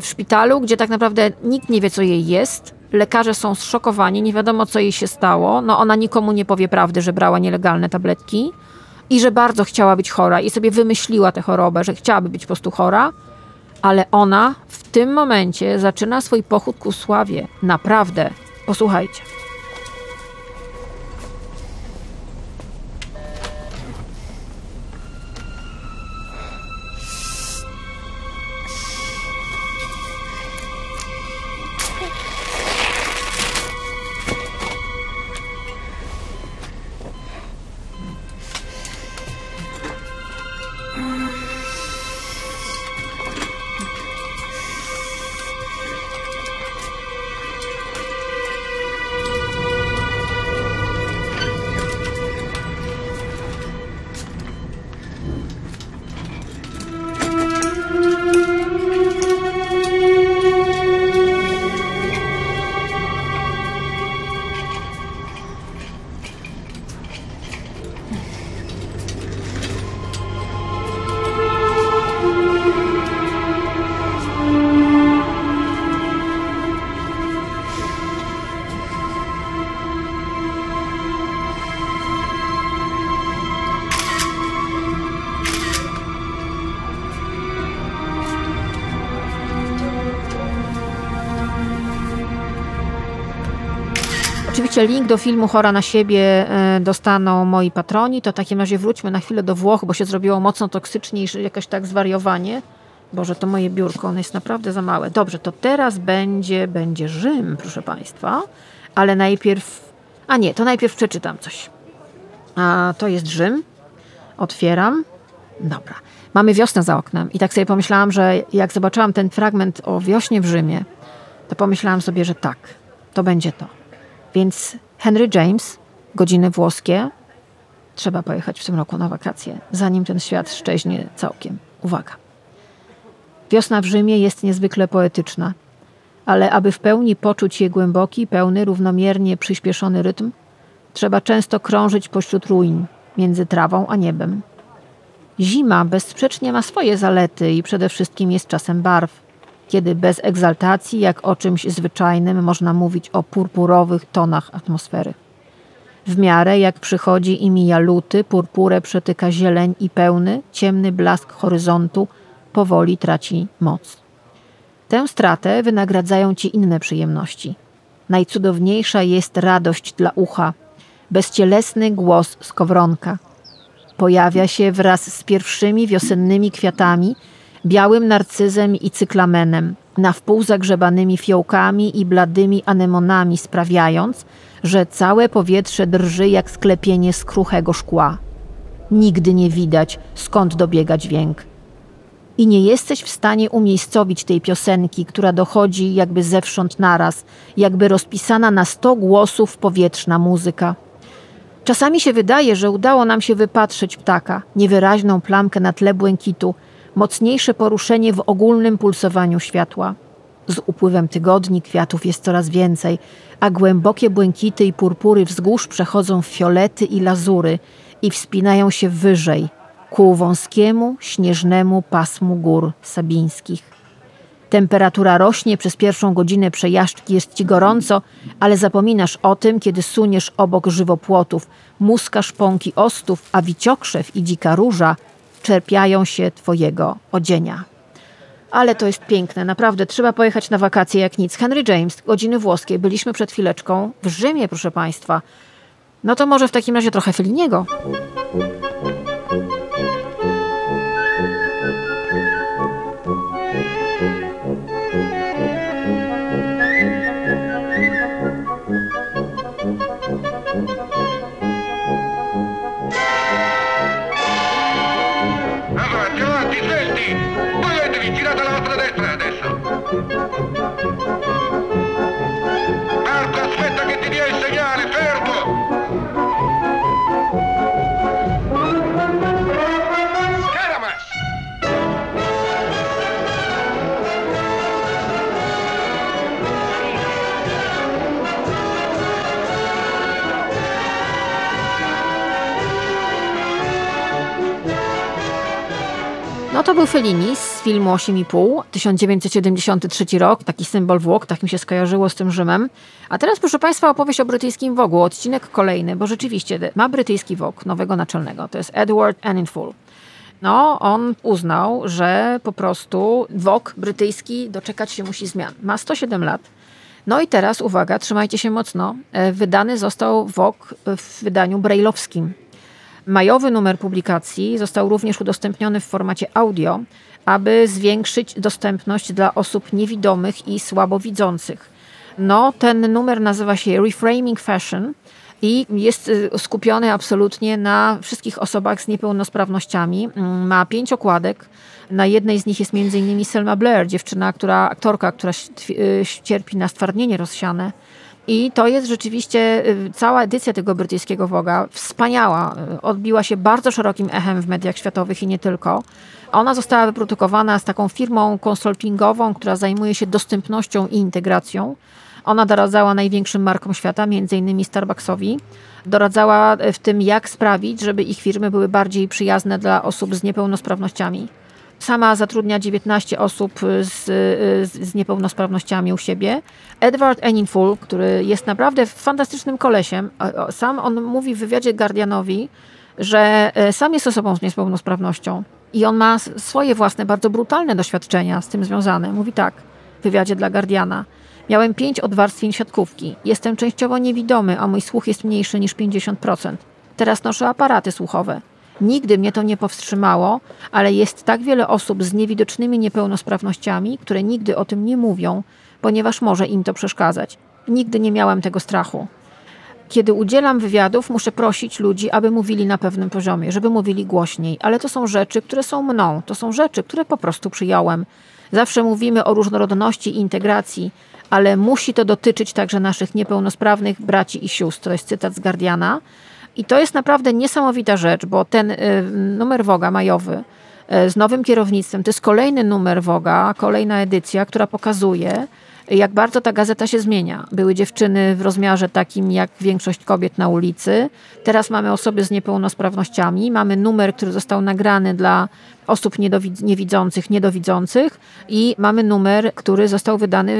Speaker 1: W szpitalu, gdzie tak naprawdę nikt nie wie, co jej jest. Lekarze są zszokowani, nie wiadomo, co jej się stało. No ona nikomu nie powie prawdy, że brała nielegalne tabletki i że bardzo chciała być chora i sobie wymyśliła tę chorobę, że chciałaby być po prostu chora, ale ona w tym momencie zaczyna swój pochód ku sławie. Naprawdę. Posłuchajcie. Do filmu Chora na siebie e, dostaną moi patroni. To w takim razie wróćmy na chwilę do Włoch, bo się zrobiło mocno toksycznie i jakoś tak zwariowanie. Boże, to moje biurko, ono jest naprawdę za małe. Dobrze, to teraz będzie, będzie Rzym, proszę Państwa. Ale najpierw... A nie, to najpierw przeczytam coś. A to jest Rzym. Otwieram. Dobra. Mamy wiosnę za oknem i tak sobie pomyślałam, że jak zobaczyłam ten fragment o wiośnie w Rzymie, to pomyślałam sobie, że tak, to będzie to. Więc Henry James, godziny włoskie, trzeba pojechać w tym roku na wakacje, zanim ten świat szczeźnie całkiem. Uwaga. Wiosna w Rzymie jest niezwykle poetyczna, ale aby w pełni poczuć jej głęboki, pełny, równomiernie przyspieszony rytm, trzeba często krążyć pośród ruin, między trawą a niebem. Zima bezsprzecznie ma swoje zalety i przede wszystkim jest czasem barw kiedy bez egzaltacji, jak o czymś zwyczajnym, można mówić o purpurowych tonach atmosfery. W miarę jak przychodzi i mija luty, purpurę przetyka zieleń i pełny, ciemny blask horyzontu powoli traci moc. Tę stratę wynagradzają ci inne przyjemności. Najcudowniejsza jest radość dla ucha, bezcielesny głos skowronka. Pojawia się wraz z pierwszymi wiosennymi kwiatami, białym narcyzem i cyklamenem, na wpół zagrzebanymi fiołkami i bladymi anemonami, sprawiając, że całe powietrze drży jak sklepienie z kruchego szkła. Nigdy nie widać, skąd dobiega dźwięk. I nie jesteś w stanie umiejscowić tej piosenki, która dochodzi jakby zewsząd naraz, jakby rozpisana na sto głosów powietrzna muzyka. Czasami się wydaje, że udało nam się wypatrzeć ptaka, niewyraźną plamkę na tle błękitu, mocniejsze poruszenie w ogólnym pulsowaniu światła. Z upływem tygodni kwiatów jest coraz więcej, a głębokie błękity i purpury wzgórz przechodzą w fiolety i lazury i wspinają się wyżej, ku wąskiemu, śnieżnemu pasmu gór sabińskich. Temperatura rośnie, przez pierwszą godzinę przejażdżki jest ci gorąco, ale zapominasz o tym, kiedy suniesz obok żywopłotów, muska szponki ostów, a wiciokrzew i dzika róża czerpiają się twojego odzienia. Ale to jest piękne, naprawdę trzeba pojechać na wakacje jak nic. Henry James, godziny włoskie, byliśmy przed chwileczką w Rzymie, proszę Państwa. No to może w takim razie trochę Feliniego. To był Fellini z filmu 8,5, 1973 rok, taki symbol Włoch, tak mi się skojarzyło z tym Rzymem. A teraz, proszę Państwa, opowieść o brytyjskim Wogu, odcinek kolejny, bo rzeczywiście ma brytyjski Wog, nowego naczelnego, to jest Edward Enninful. No, on uznał, że po prostu Wog brytyjski doczekać się musi zmian. Ma 107 lat. No i teraz, uwaga, trzymajcie się mocno, e, wydany został Wog w wydaniu brejlowskim. Majowy numer publikacji został również udostępniony w formacie audio, aby zwiększyć dostępność dla osób niewidomych i słabowidzących. No, ten numer nazywa się Reframing Fashion i jest y, skupiony absolutnie na wszystkich osobach z niepełnosprawnościami. Mm, Ma pięć okładek. Na jednej z nich jest m.in. Selma Blair, dziewczyna, która, aktorka, która y, cierpi na stwardnienie rozsiane. I to jest rzeczywiście y, cała edycja tego brytyjskiego Woga wspaniała. Y, Odbiła się bardzo szerokim echem w mediach światowych i nie tylko. Ona została wyprodukowana z taką firmą konsultingową, która zajmuje się dostępnością i integracją. Ona doradzała największym markom świata, m.in. Starbucksowi. Doradzała y, w tym, jak sprawić, żeby ich firmy były bardziej przyjazne dla osób z niepełnosprawnościami. Sama zatrudnia 19 osób z, z, z niepełnosprawnościami u siebie. Edward Enninful, który jest naprawdę fantastycznym kolesiem, sam on mówi w wywiadzie Guardianowi, że e, sam jest osobą z niepełnosprawnością i on ma swoje własne, bardzo brutalne doświadczenia z tym związane. Mówi tak w wywiadzie dla Guardiana. Miałem pięć odwarstwień siatkówki. Jestem częściowo niewidomy, a mój słuch jest mniejszy niż 50%. Teraz noszę aparaty słuchowe. Nigdy mnie to nie powstrzymało, ale jest tak wiele osób z niewidocznymi niepełnosprawnościami, które nigdy o tym nie mówią, ponieważ może im to przeszkadzać. Nigdy nie miałem tego strachu. Kiedy udzielam wywiadów, muszę prosić ludzi, aby mówili na pewnym poziomie, żeby mówili głośniej, ale to są rzeczy, które są mną, to są rzeczy, które po prostu przyjąłem. Zawsze mówimy o różnorodności i integracji, ale musi to dotyczyć także naszych niepełnosprawnych braci i sióstr. To jest cytat z Guardiana. I to jest naprawdę niesamowita rzecz, bo ten y, numer Woga majowy y, z nowym kierownictwem to jest kolejny numer Woga, kolejna edycja, która pokazuje, jak bardzo ta gazeta się zmienia. Były dziewczyny w rozmiarze takim jak większość kobiet na ulicy. Teraz mamy osoby z niepełnosprawnościami. Mamy numer, który został nagrany dla osób niedowid- niewidzących, niedowidzących i mamy numer, który został wydany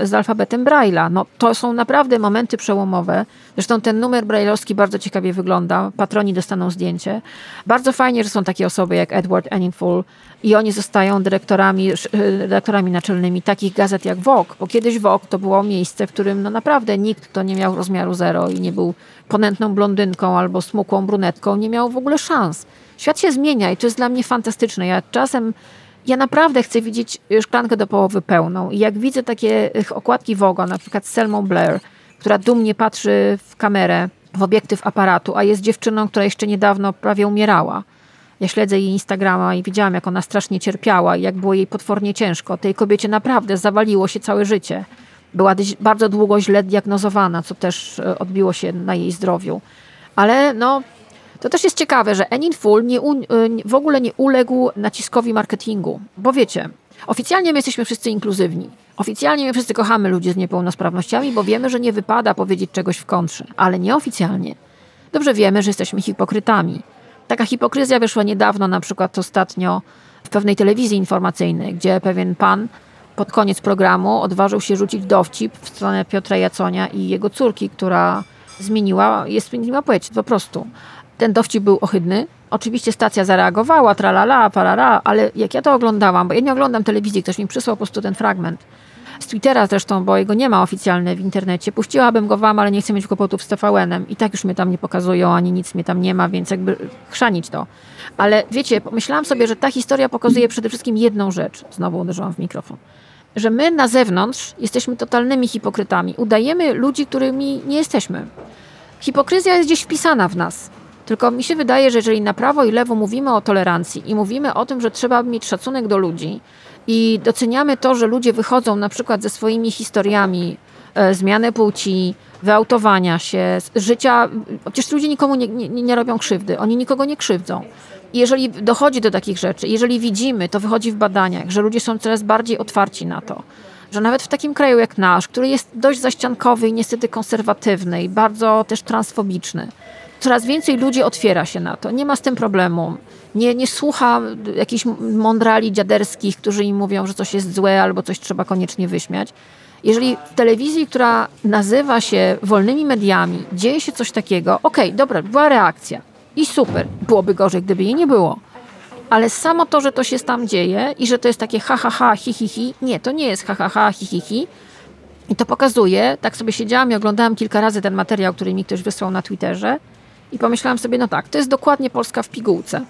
Speaker 1: y, z alfabetem Braille'a. No, to są naprawdę momenty przełomowe. Zresztą ten numer brailleowski bardzo ciekawie wygląda. Patroni dostaną zdjęcie. Bardzo fajnie, że są takie osoby jak Edward Enninful i oni zostają dyrektorami, y, redaktorami naczelnymi takich gazet jak Vogue, bo kiedyś Vogue to było miejsce, w którym no naprawdę nikt, kto nie miał rozmiaru zero i nie był ponętną blondynką albo smukłą brunetką, nie miał w ogóle szans. Świat się zmienia i to jest dla mnie fantastyczne. Ja czasem, ja naprawdę chcę widzieć szklankę do połowy pełną i jak widzę takie okładki Vogue, na przykład z Selmą Blair, która dumnie patrzy w kamerę, w obiektyw aparatu, a jest dziewczyną, która jeszcze niedawno prawie umierała. Ja śledzę jej Instagrama i widziałam, jak ona strasznie cierpiała i jak było jej potwornie ciężko. Tej kobiecie naprawdę zawaliło się całe życie. Była bardzo długo źle diagnozowana, co też e, odbiło się na jej zdrowiu. Ale no, to też jest ciekawe, że Enin Full nie u, y, w ogóle nie uległ naciskowi marketingu. Bo wiecie, oficjalnie my jesteśmy wszyscy inkluzywni. Oficjalnie my wszyscy kochamy ludzi z niepełnosprawnościami, bo wiemy, że nie wypada powiedzieć czegoś w kontrze. Ale nieoficjalnie. Dobrze wiemy, że jesteśmy hipokrytami. Taka hipokryzja wyszła niedawno, na przykład ostatnio w pewnej telewizji informacyjnej, gdzie pewien pan pod koniec programu odważył się rzucić dowcip w stronę Piotra Jaconia i jego córki, która zmieniła, jest zmieniła płeć, po prostu. Ten dowcip był ohydny. Oczywiście stacja zareagowała, tralala, parara, ale jak ja to oglądałam, bo ja nie oglądam telewizji, ktoś mi przysłał po prostu ten fragment. Z Twittera zresztą, bo jego nie ma oficjalnie w internecie. Puściłabym go wam, ale nie chcę mieć kłopotów z TVN-em. I tak już mnie tam nie pokazują, ani nic mnie tam nie ma, więc jakby chrzanić to. Ale wiecie, pomyślałam sobie, że ta historia pokazuje przede wszystkim jedną rzecz. Znowu uderzyłam w mikrofon że my na zewnątrz jesteśmy totalnymi hipokrytami. Udajemy ludzi, którymi nie jesteśmy. Hipokryzja jest gdzieś wpisana w nas. Tylko mi się wydaje, że jeżeli na prawo i lewo mówimy o tolerancji i mówimy o tym, że trzeba mieć szacunek do ludzi i doceniamy to, że ludzie wychodzą na przykład ze swoimi historiami e, zmiany płci, wyautowania się, życia. Przecież ludzie nikomu nie, nie, nie robią krzywdy, oni nikogo nie krzywdzą. I jeżeli dochodzi do takich rzeczy, jeżeli widzimy, to wychodzi w badaniach, że ludzie są coraz bardziej otwarci na to, że nawet w takim kraju jak nasz, który jest dość zaściankowy i niestety konserwatywny i bardzo też transfobiczny, coraz więcej ludzi otwiera się na to. Nie ma z tym problemu. Nie, nie słucha jakichś mądrali dziaderskich, którzy im mówią, że coś jest złe albo coś trzeba koniecznie wyśmiać. Jeżeli w telewizji, która nazywa się wolnymi mediami, dzieje się coś takiego, okej, dobra, była reakcja i super. Byłoby gorzej, gdyby jej nie było. Ale samo to, że to się tam dzieje i że to jest takie ha, ha, ha, hi, hi, hi, nie, to nie jest ha, ha, ha, hi, hi, hi. I to pokazuje, tak sobie siedziałam i oglądałam kilka razy ten materiał, który mi ktoś wysłał na Twitterze i pomyślałam sobie, no tak, to jest dokładnie Polska w pigułce.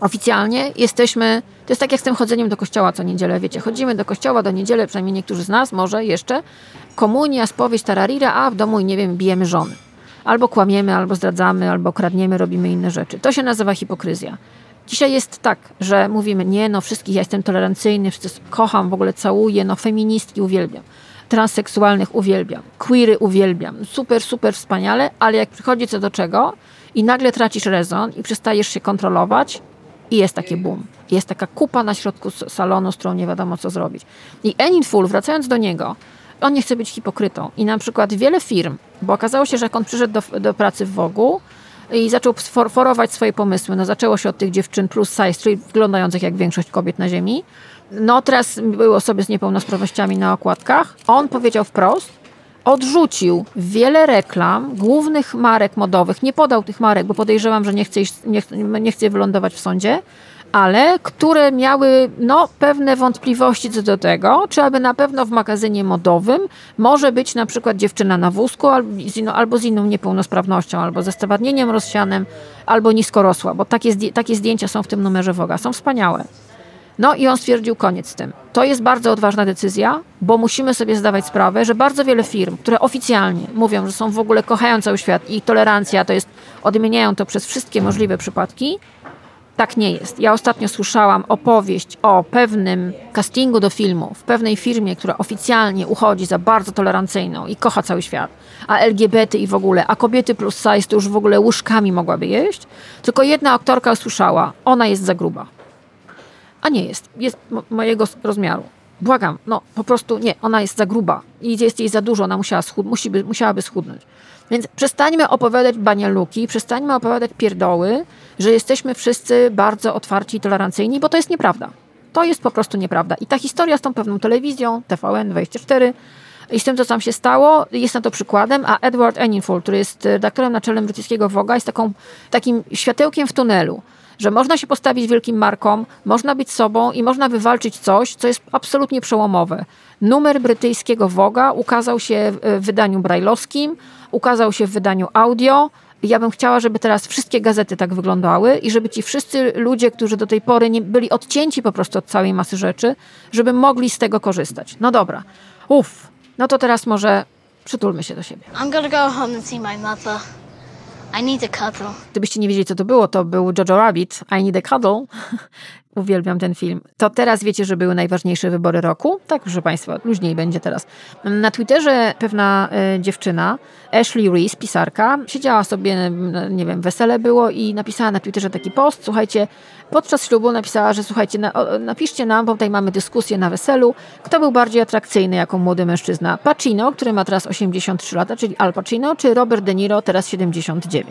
Speaker 1: Oficjalnie jesteśmy, to jest tak jak z tym chodzeniem do kościoła co niedzielę, wiecie, chodzimy do kościoła do niedzielę, przynajmniej niektórzy z nas, może jeszcze, komunia, spowiedź, tararira, a w domu, nie wiem, bijemy żony. Albo kłamiemy, albo zdradzamy, albo kradniemy, robimy inne rzeczy. To się nazywa hipokryzja. Dzisiaj jest tak, że mówimy, nie, no wszystkich, ja jestem tolerancyjny, wszyscy kocham, w ogóle całuję, no feministki uwielbiam, transseksualnych uwielbiam, queery uwielbiam, super, super wspaniale, ale jak przychodzi co do czego i nagle tracisz rezon i przestajesz się kontrolować i jest takie boom. Jest taka kupa na środku salonu, z którą nie wiadomo co zrobić. I Enin Full, wracając do niego, on nie chce być hipokrytą. I na przykład wiele firm, bo okazało się, że jak on przyszedł do, do pracy w Wogu i zaczął forować swoje pomysły, no zaczęło się od tych dziewczyn plus size, czyli wyglądających jak większość kobiet na ziemi. No teraz były osoby z niepełnosprawnościami na okładkach. On powiedział wprost, odrzucił wiele reklam głównych marek modowych. Nie podał tych marek, bo podejrzewam, że nie chce, iść, nie, nie chce wylądować w sądzie, ale które miały no, pewne wątpliwości co do tego, czy aby na pewno w magazynie modowym może być na przykład dziewczyna na wózku albo z, inną, niepełnosprawnością, albo ze stwardnieniem rozsianym, albo niskorosła, bo takie, takie zdjęcia są w tym numerze Woga. Są wspaniałe. No i on stwierdził koniec z tym. To jest bardzo odważna decyzja, bo musimy sobie zdawać sprawę, że bardzo wiele firm, które oficjalnie mówią, że są w ogóle kochają cały świat i tolerancja to jest, odmieniają to przez wszystkie możliwe przypadki, tak nie jest. Ja ostatnio słyszałam opowieść o pewnym castingu do filmu w pewnej firmie, która oficjalnie uchodzi za bardzo tolerancyjną i kocha cały świat, a LGBT i w ogóle, a kobiety plus size to już w ogóle łyżkami mogłaby jeść. Tylko jedna aktorka usłyszała, ona jest za gruba. A nie jest. Jest mo- mojego rozmiaru. Błagam, no po prostu nie, ona jest za gruba i jest jej za dużo, ona musiała schud- musi by, musiałaby schudnąć. Więc przestańmy opowiadać banialuki, przestańmy opowiadać pierdoły, że jesteśmy wszyscy bardzo otwarci i tolerancyjni, bo to jest nieprawda. To jest po prostu nieprawda. I ta historia z tą pewną telewizją, TVN24, i z tym, co tam się stało, jest na to przykładem, a Edward Enninful, który jest redaktorem naczelnym brytyjskiego Woga, jest taką, takim światełkiem w tunelu, że można się postawić wielkim markom, można być sobą i można wywalczyć coś, co jest absolutnie przełomowe. Numer brytyjskiego Woga ukazał się w wydaniu brajlowskim, ukazał się w wydaniu audio. Ja bym chciała, żeby teraz wszystkie gazety tak wyglądały i żeby ci wszyscy ludzie, którzy do tej pory nie byli odcięci po prostu od całej masy rzeczy, żeby mogli z tego korzystać. No dobra, uff, no to teraz może Przytulmy się do siebie.
Speaker 10: I'm gonna go home and see my mother. I need a cuddle.
Speaker 1: Gdybyście nie wiedzieli, co to było, to był Jojo Rabbit, I Need a Cuddle. Uwielbiam ten film. To teraz wiecie, że były najważniejsze wybory roku? Tak, proszę Państwa, luźniej będzie teraz. Na Twitterze pewna e, dziewczyna, Ashley Reese, pisarka, siedziała sobie, n- nie wiem, wesele było i napisała na Twitterze taki post, słuchajcie, podczas ślubu napisała, że słuchajcie, na, napiszcie nam, bo tutaj mamy dyskusję na weselu, kto był bardziej atrakcyjny jako młody mężczyzna. Pacino, który ma teraz 83 lata, czyli Al Pacino, czy Robert De Niro, teraz 79.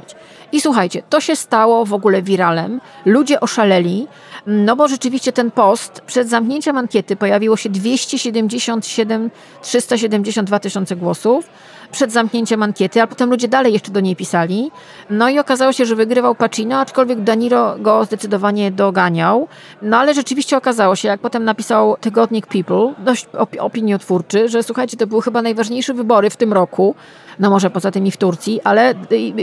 Speaker 1: I słuchajcie, to się stało w ogóle wiralem. Ludzie oszaleli, no bo rzeczywiście ten post przed zamknięciem ankiety pojawiło się 277 372 tysiące głosów przed zamknięciem ankiety, a potem ludzie dalej jeszcze do niej pisali. No i okazało się, że wygrywał Pacino, aczkolwiek Daniro go zdecydowanie doganiał. No ale rzeczywiście okazało się, jak potem napisał tygodnik People, dość opi- opiniotwórczy, że słuchajcie, to były chyba najważniejsze wybory w tym roku, no może poza tymi w Turcji, ale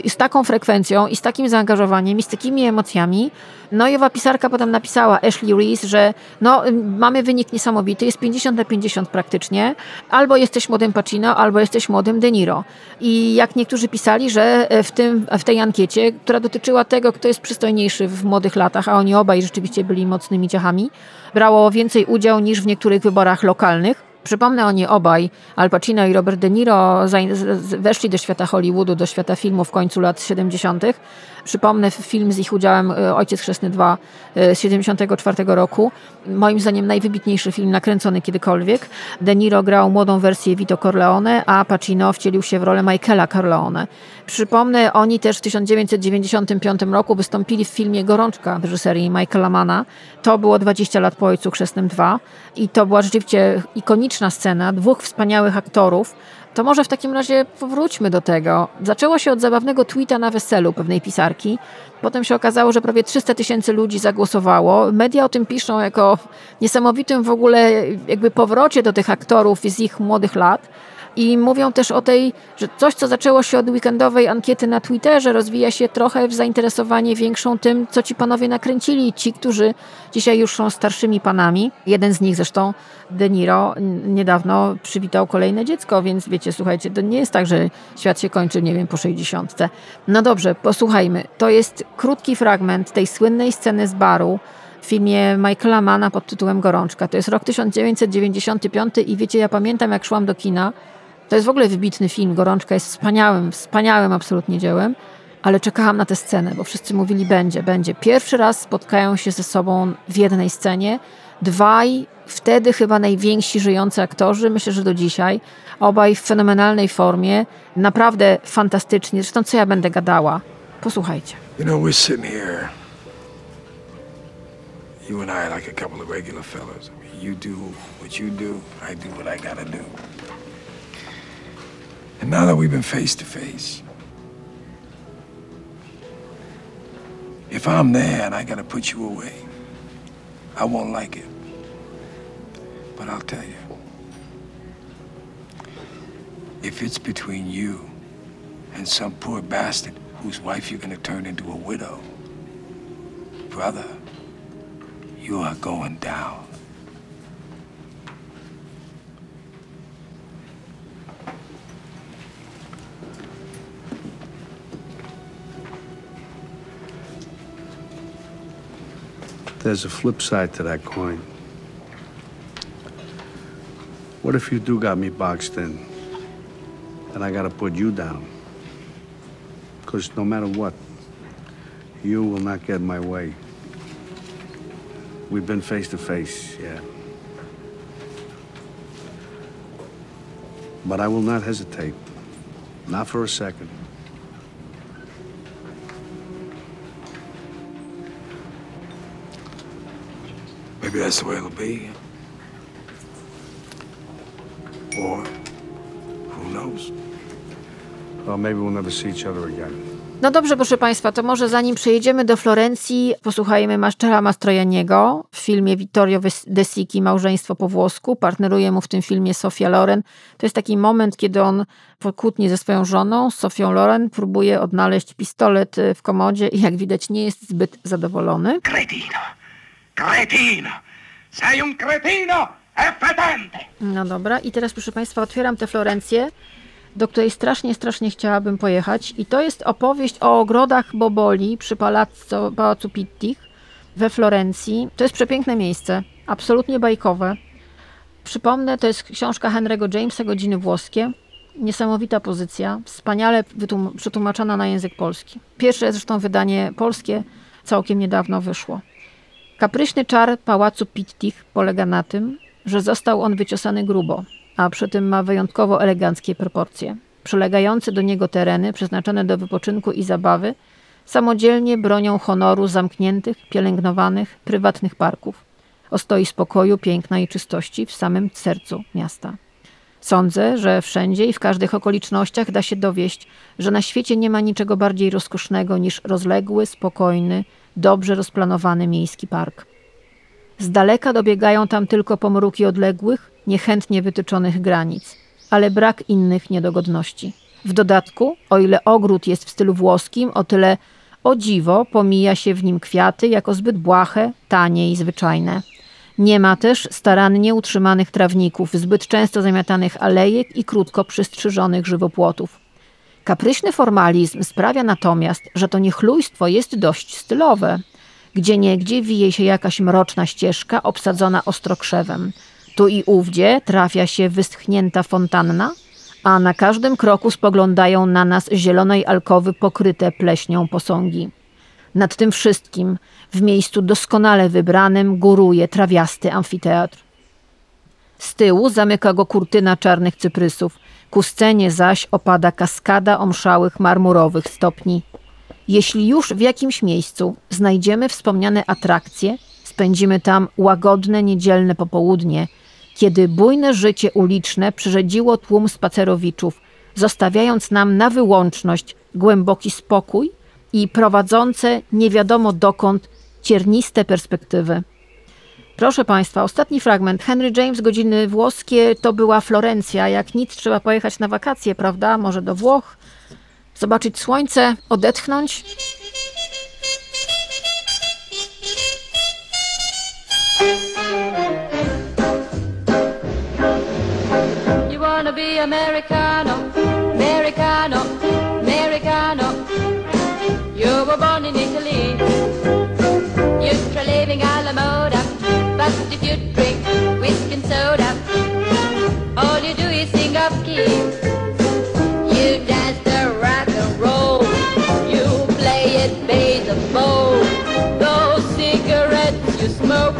Speaker 1: z taką frekwencją i z takim zaangażowaniem i z takimi emocjami. No i owa pisarka potem napisała Ashley Reese, że no, ym, mamy wynik niesamowity, jest 50 na 50 praktycznie. Albo jesteś młodym Pacino, albo jesteś młodym De Niro. I jak niektórzy pisali, że e, w, tym, w tej ankiecie, która dotyczyła tego, kto jest przystojniejszy w młodych latach, a oni obaj rzeczywiście byli mocnymi ciechami, brało więcej udział niż w niektórych wyborach lokalnych. Przypomnę, oni obaj, Al Pacino i Robert De Niro, weszli do świata Hollywoodu, do świata filmu w końcu lat 70. Przypomnę film z ich udziałem e, Ojciec Chrzestny 2 e, z 74 roku. Moim zdaniem najwybitniejszy film nakręcony kiedykolwiek. De Niro grał młodą wersję Vito Corleone, a Pacino wcielił się w rolę Michaela Corleone. Przypomnę, oni też w 1995 roku wystąpili w filmie Gorączka reżyserii Michaela Mana. To było 20 lat po Ojcu Chrzestnym 2 i to była rzeczywiście ikoniczna scena dwóch wspaniałych aktorów. To może w takim razie powróćmy do tego. Zaczęło się od zabawnego tweeta na weselu pewnej pisarki. Potem się okazało, że prawie 300 tysięcy ludzi zagłosowało. Media o tym piszą jako niesamowitym w ogóle jakby powrocie do tych aktorów z ich młodych lat. I mówią też o tej, że coś, co zaczęło się od weekendowej ankiety na Twitterze, rozwija się trochę w zainteresowanie większą tym, co ci panowie nakręcili. Ci, którzy dzisiaj już są starszymi panami. Jeden z nich zresztą, De Niro, niedawno przywitał kolejne dziecko, więc wiecie, słuchajcie, to nie jest tak, że świat się kończy, nie wiem, po 60. No dobrze, posłuchajmy. To jest krótki fragment tej słynnej sceny z baru, w filmie Michaela Mana pod tytułem Gorączka. To jest rok 1995 i wiecie, ja pamiętam jak szłam do kina. To jest w ogóle wybitny film. Gorączka jest wspaniałym, wspaniałym absolutnie dziełem, ale czekałam na tę scenę, bo wszyscy mówili będzie, będzie. Pierwszy raz spotkają się ze sobą w jednej scenie. Dwaj, wtedy chyba najwięksi żyjący aktorzy, myślę, że do dzisiaj. Obaj w fenomenalnej formie, naprawdę fantastycznie. Zresztą co ja będę gadała? Posłuchajcie.
Speaker 11: You know, we're sitting here. You and I, like a couple of regular fellas. I mean, you do what you do, I do what I gotta do. And now that we've been face to face, if I'm there and I gotta put you away, I won't like it. But I'll tell you, if it's between you and some poor bastard whose wife you're gonna turn into a widow, brother, you are going down.
Speaker 12: There's a flip side to that coin. What if you do got me boxed in? And I gotta put you down? Because no matter what, you will not get my way. We've been face to face, yeah. But I will not hesitate. Not for a second.
Speaker 11: Maybe that's the way it'll be. Or who knows?
Speaker 12: Well, maybe we'll never see each other again.
Speaker 1: No dobrze, proszę Państwa, to może zanim przejedziemy do Florencji, posłuchajmy Maszczela Mastrojaniego w filmie Vittorio De Sicchi, Małżeństwo po włosku. Partneruje mu w tym filmie Sofia Loren. To jest taki moment, kiedy on po kłótni ze swoją żoną, Sofią Loren, próbuje odnaleźć pistolet y, w komodzie i jak widać nie jest zbyt zadowolony.
Speaker 13: Cretino! Cretino! Sei un cretino! È fetente!
Speaker 1: No dobra, i teraz proszę Państwa, otwieram tę Florencję. do której strasznie, strasznie chciałabym pojechać. I to jest opowieść o ogrodach Boboli przy Palazzo, Pałacu Pittich we Florencji. To jest przepiękne miejsce, absolutnie bajkowe. Przypomnę, to jest książka Henry'ego Jamesa, Godziny włoskie. Niesamowita pozycja, wspaniale przetłumaczona na język polski. Pierwsze zresztą wydanie polskie całkiem niedawno wyszło. Kapryśny czar pałacu Pittich polega na tym, że został on wyciosany grubo, a przy tym ma wyjątkowo eleganckie proporcje. Przylegające do niego tereny przeznaczone do wypoczynku i zabawy samodzielnie bronią honoru zamkniętych, pielęgnowanych, prywatnych parków. Ostoi spokoju, piękna i czystości w samym sercu miasta. Sądzę, że wszędzie i w każdych okolicznościach da się dowieść, że na świecie nie ma niczego bardziej rozkosznego niż rozległy, spokojny, dobrze rozplanowany miejski park. Z daleka dobiegają tam tylko pomruki odległych, niechętnie wytyczonych granic, ale brak innych niedogodności. W dodatku, o ile ogród jest w stylu włoskim, o tyle o dziwo pomija się w nim kwiaty jako zbyt błahe, tanie i zwyczajne. Nie ma też starannie utrzymanych trawników, zbyt często zamiatanych alejek i krótko przystrzyżonych żywopłotów. Kapryśny formalizm sprawia natomiast, że to niechlujstwo jest dość stylowe. Gdzie niegdzie wije się jakaś mroczna ścieżka obsadzona ostrokrzewem. Tu i ówdzie trafia się wyschnięta fontanna, a na każdym kroku spoglądają na nas zielonej alkowy pokryte pleśnią posągi. Nad tym wszystkim, w miejscu doskonale wybranym, góruje trawiasty amfiteatr. Z tyłu zamyka go kurtyna czarnych cyprysów, ku scenie zaś opada kaskada omszałych marmurowych stopni. Jeśli już w jakimś miejscu znajdziemy wspomniane atrakcje, spędzimy tam łagodne niedzielne popołudnie, kiedy bujne życie uliczne przyrzedziło tłum spacerowiczów, zostawiając nam na wyłączność głęboki spokój i prowadzące nie wiadomo dokąd cierniste perspektywy. Proszę Państwa, ostatni fragment. Henry James, godziny włoskie, to była Florencja. Jak nic, trzeba pojechać na wakacje, prawda? Może do Włoch, zobaczyć słońce, odetchnąć.
Speaker 14: You wanna be Americano, Americano, Americano. You were born in you drink whiskey and soda, all you do is sing up key. You dance the rock and roll. You play it bowl. Those cigarettes you smoke.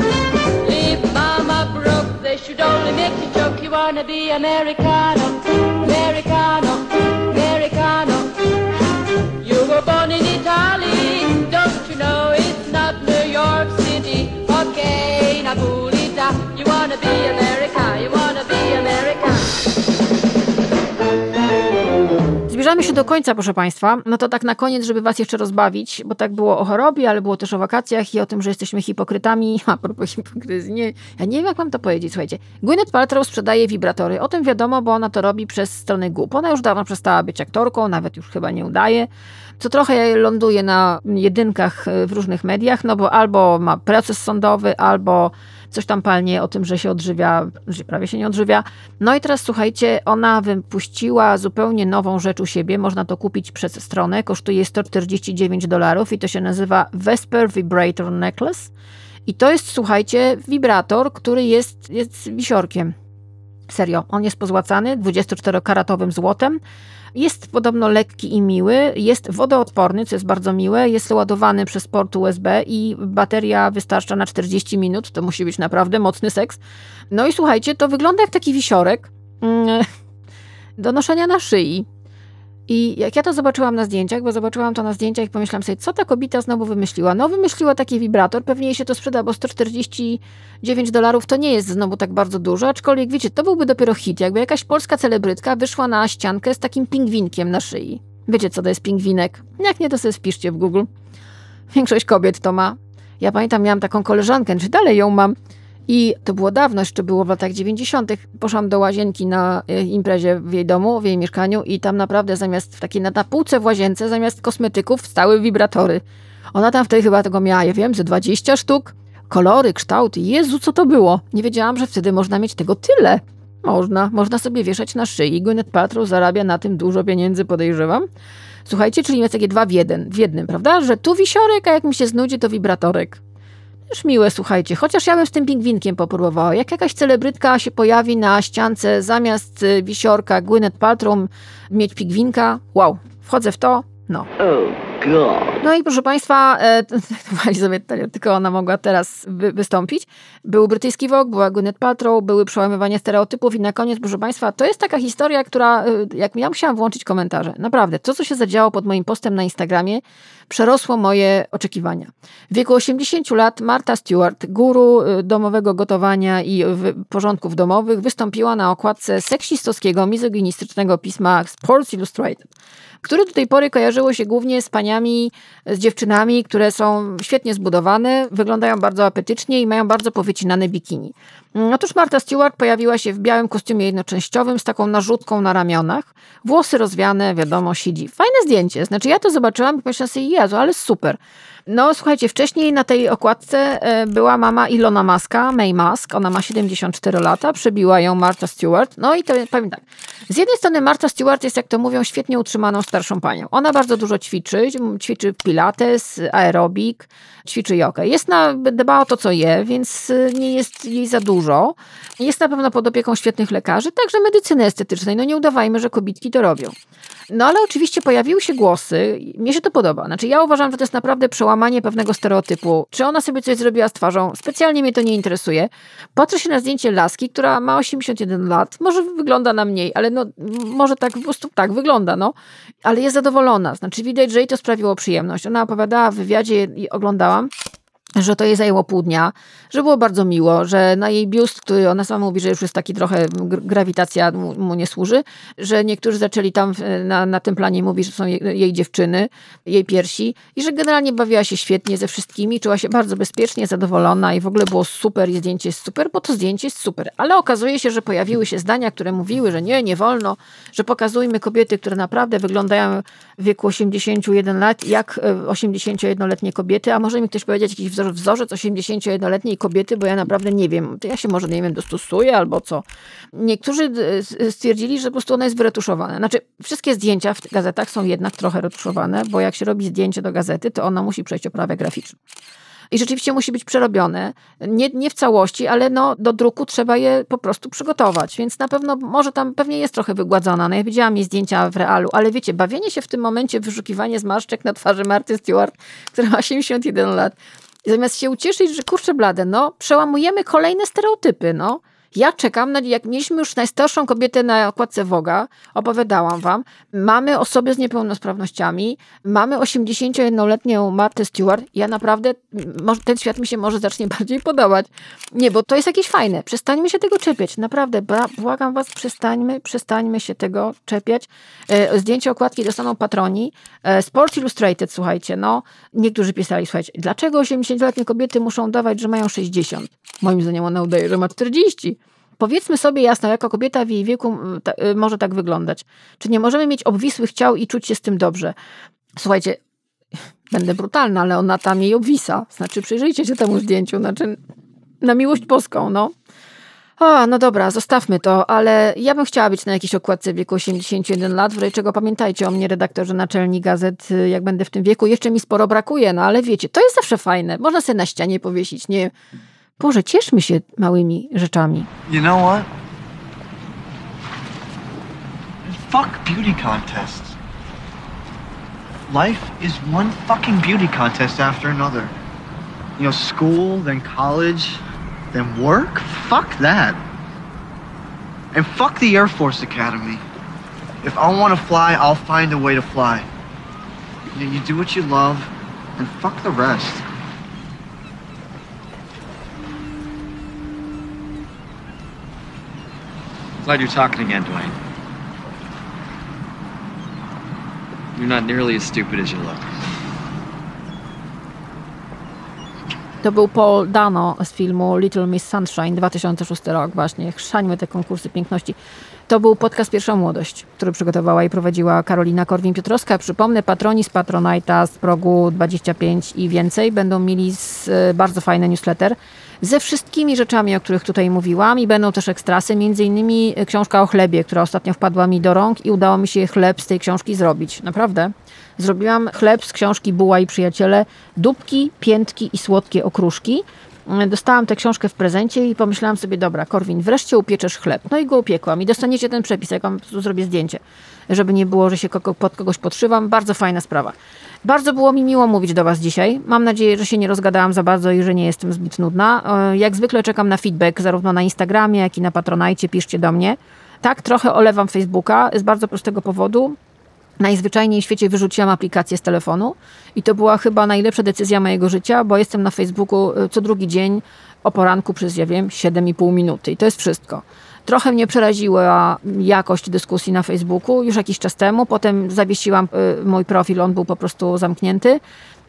Speaker 14: Leave mama broke. They should only make you joke. You wanna be Americano, Americano.
Speaker 1: Zbliżamy się do końca, proszę Państwa. No to tak na koniec, żeby Was jeszcze rozbawić, bo tak było o chorobie, ale było też o wakacjach i o tym, że jesteśmy hipokrytami. A propos hipokryzji, nie, ja nie wiem, jak mam to powiedzieć. Słuchajcie, Gwyneth Paltrow sprzedaje wibratory. O tym wiadomo, bo ona to robi przez strony GUP. Ona już dawno przestała być aktorką, nawet już chyba nie udaje. Co trochę ląduje na jedynkach e, w różnych mediach, no bo albo ma proces sądowy, albo coś tam palnie o tym, że się odżywia, że prawie się nie odżywia. No i teraz słuchajcie, ona wypuściła zupełnie nową rzecz u siebie. Można to kupić przez stronę. Kosztuje 149 dolarów i to się nazywa Vesper Vibrator Necklace. I to jest, słuchajcie, wibrator, który jest, jest wisiorkiem. Serio, on jest pozłacany 24-karatowym złotem. Jest podobno lekki i miły, jest wodoodporny, co jest bardzo miłe, jest ładowany przez port USB i bateria wystarcza na 40 minut, to musi być naprawdę mocny seks. No i słuchajcie, to wygląda jak taki wisiorek mm, do noszenia na szyi. I jak ja to zobaczyłam na zdjęciach, bo zobaczyłam to na zdjęciach i pomyślałam sobie, co ta kobieta znowu wymyśliła? No wymyśliła taki wibrator, pewnie jej się to sprzeda, bo 149 dolarów to nie jest znowu tak bardzo dużo, aczkolwiek wiecie, to byłby dopiero hit, jakby jakaś polska celebrytka wyszła na ściankę z takim pingwinkiem na szyi. Wiecie, co to jest pingwinek? Jak nie, to sobie spiszcie w Google. Większość kobiet to ma. Ja pamiętam, miałam taką koleżankę, czy dalej ją mam, i to było dawno, jeszcze było w latach 90. Poszłam do łazienki na e, imprezie w jej domu, w jej mieszkaniu i tam naprawdę zamiast w takiej na, na półce w łazience, zamiast kosmetyków stały wibratory. Ona tam wtedy chyba tego miała, ja wiem, ze 20 sztuk. Kolory, kształty. Jezu, co to było? Nie wiedziałam, że wtedy można mieć tego tyle. Można, można sobie wieszać na szyi. Gwyneth Paltrow zarabia na tym dużo pieniędzy, podejrzewam. Słuchajcie, czyli jest takie dwa w jeden, w jednym, prawda? Że tu wisiorek, a jak mi się znudzi, to wibratorek. Już miłe, słuchajcie, chociaż ja bym z tym pingwinkiem popróbowała. Jak jakaś celebrytka się pojawi na ściance zamiast y, wisiorka Gwyneth Paltrow mieć pingwinka, wow, wchodzę w to, no. No i proszę Państwa, e, sobie tylko ona mogła teraz wy, wystąpić. Był brytyjski Vogue, była Gwyneth Paltrow, były przełamywania stereotypów i na koniec, proszę Państwa, to jest taka historia, która, e, jak ja musiałam włączyć komentarze, naprawdę, to co się zadziało pod moim postem na Instagramie, przerosło moje oczekiwania. W wieku 80 lat Martha Stewart, guru e, domowego gotowania i porządków domowych, wystąpiła na okładce seksistowskiego, mizoginistycznego pisma Sports Illustrated które do tej pory kojarzyło się głównie z z dziewczynami, które są świetnie zbudowane, wyglądają bardzo apetycznie i mają bardzo powycinane bikini. Otóż Marta Stewart pojawiła się w białym kostiumie jednoczęściowym z taką narzutką na ramionach, włosy rozwiane, wiadomo, siedzi. Fajne zdjęcie, znaczy ja to zobaczyłam i pomyślałam sobie, Jezu, ale super. No słuchajcie, wcześniej na tej okładce e, była mama Ilona Maska, May Musk, ona ma 74 lata, przebiła ją Martha Stewart. No i to powiem tak, z jednej strony Martha Stewart jest, jak to mówią, świetnie utrzymaną starszą panią. Ona bardzo dużo ćwiczy, ćwiczy pilates, aerobik, ćwiczy jogę. Jest na, dba o to, co je, więc e, nie jest jej za dużo. Jest na pewno pod opieką świetnych lekarzy, także medycyny estetycznej. No nie udawajmy, że kobitki to robią. No ale oczywiście pojawiły się głosy, mnie się to podoba. Znaczy ja uważam, że to jest naprawdę przełamanie pewnego stereotypu. Czy ona sobie coś zrobiła z twarzą? Specjalnie mnie to nie interesuje. Patrzę się na zdjęcie laski, która ma 81 lat. Może wygląda na mniej, ale no może tak po prostu tak wygląda, no. Ale jest zadowolona. Znaczy widać, że jej to sprawiło przyjemność. Ona opowiadała w wywiadzie i oglądałam, że to jej zajęło pół dnia, że było bardzo miło, że na jej biust, który ona sama mówi, że już jest taki trochę grawitacja mu, mu nie służy, że niektórzy zaczęli tam na, na tym planie mówić, że są jej, jej, dziewczyny, jej piersi i że generalnie bawiła się świetnie ze wszystkimi, czuła się bardzo bezpiecznie, zadowolona i w ogóle było super i zdjęcie jest super, bo to zdjęcie jest super. Ale okazuje się, że pojawiły się zdania, które mówiły, że nie, nie wolno, że pokazujmy kobiety, które naprawdę wyglądają w wieku 81 lat, jak 81-letnie kobiety, a może mi ktoś powiedzieć jakiś wzorzec 81-letniej kobiety, bo ja naprawdę nie wiem, to ja się może, nie wiem, dostosuję albo co. Niektórzy stwierdzili, że po prostu ona jest wyretuszowana. Znaczy, wszystkie zdjęcia w gazetach są jednak trochę retuszowane, bo jak się robi zdjęcie do gazety, to ona musi przejść oprawę graficzną. I rzeczywiście musi być przerobione. Nie, nie w całości, ale no, do druku trzeba je po prostu przygotować. Więc na pewno, może tam pewnie jest trochę wygładzona. No ja widziałam jej zdjęcia w realu, ale wiecie, bawienie się w tym momencie, wyszukiwanie zmarszczek na twarzy Marty Stewart, która ma 81 lat, zamiast się ucieszyć, że kurczę blade, no, przełamujemy kolejne stereotypy, no. Ja czekam, na, jak mieliśmy już najstarszą kobietę na okładce Woga, opowiadałam wam, mamy osoby z niepełnosprawnościami, mamy 81-letnią Martę Stewart, ja naprawdę, ten świat mi się może zacznie bardziej podobać. Nie, bo to jest jakieś fajne, przestańmy się tego czepiać, naprawdę, błagam was, przestańmy, przestańmy się tego czepiać. E, zdjęcie okładki dostaną patroni. E, Sports Illustrated, słuchajcie, no, niektórzy pisali, słuchajcie, dlaczego 80-letnie kobiety muszą dawać, że mają 60? Moim zdaniem ona udaje, że ma 40. Powiedzmy sobie jasno, jaka kobieta w jej wieku ta, y, może tak wyglądać. Czy nie możemy mieć obwisłych ciał i czuć się z tym dobrze? Słuchajcie, będę brutalna, ale ona tam jej obwisa. Znaczy, przyjrzyjcie się temu zdjęciu. Znaczy, na miłość boską, no. O, no dobra, zostawmy to, ale ja bym chciała być na jakiejś okładce w wieku 81 lat, w czego pamiętajcie o mnie, redaktorze naczelni gazet, y, jak będę w tym wieku. Jeszcze mi sporo brakuje, no ale wiecie, to jest zawsze fajne. Można sobie na ścianie powiesić, nie Boże, cieszmy się małymi rzeczami.
Speaker 15: You know what? Fuck beauty contests. Life is one fucking beauty contest after another. You know, school, then college, then work? Fuck that. And fuck the Air Force Academy. If I want to fly, I'll find a way to fly. You, know, you do what you love, and fuck the rest.
Speaker 16: Glad you're talking again, Dwayne. You're not nearly as stupid as you look.
Speaker 1: To był Paul Dano z filmu Little Miss Sunshine, 2006 rok właśnie. Chrzańmy te konkursy piękności. To był podcast Pierwsza Młodość, który przygotowała i prowadziła Karolina Korwin-Piotrowska. Przypomnę, patroni z Patronite'a, z progu 25 i więcej będą mieli z, e, bardzo fajny newsletter ze wszystkimi rzeczami, o których tutaj mówiłam i będą też ekstrasy, między innymi e, książka o chlebie, która ostatnio wpadła mi do rąk i udało mi się chleb z tej książki zrobić. Naprawdę. Zrobiłam chleb z książki Buła i Przyjaciele, dupki, piętki i słodkie okruszki. Dostałam tę książkę w prezencie i pomyślałam sobie, dobra, Korwin, wreszcie upieczesz chleb. No i go upiekłam i dostaniecie ten przepis, jak wam tu zrobię zdjęcie, żeby nie było, że się pod kogoś podszywam. Bardzo fajna sprawa. Bardzo było mi miło mówić do was dzisiaj. Mam nadzieję, że się nie rozgadałam za bardzo i że nie jestem zbyt nudna. E, Jak zwykle czekam na feedback zarówno na Instagramie, jak i na Patronajcie. Piszcie do mnie. Tak, trochę olewam Facebooka z bardzo prostego powodu. Najzwyczajniej w świecie wyrzuciłam aplikację z telefonu i to była chyba najlepsza decyzja mojego życia, bo jestem na Facebooku y, co drugi dzień o poranku przez, ja wiem, 7,5 minuty i to jest wszystko. Trochę mnie przeraziła jakość dyskusji na Facebooku już jakiś czas temu. Potem zawiesiłam y, mój profil, on był po prostu zamknięty.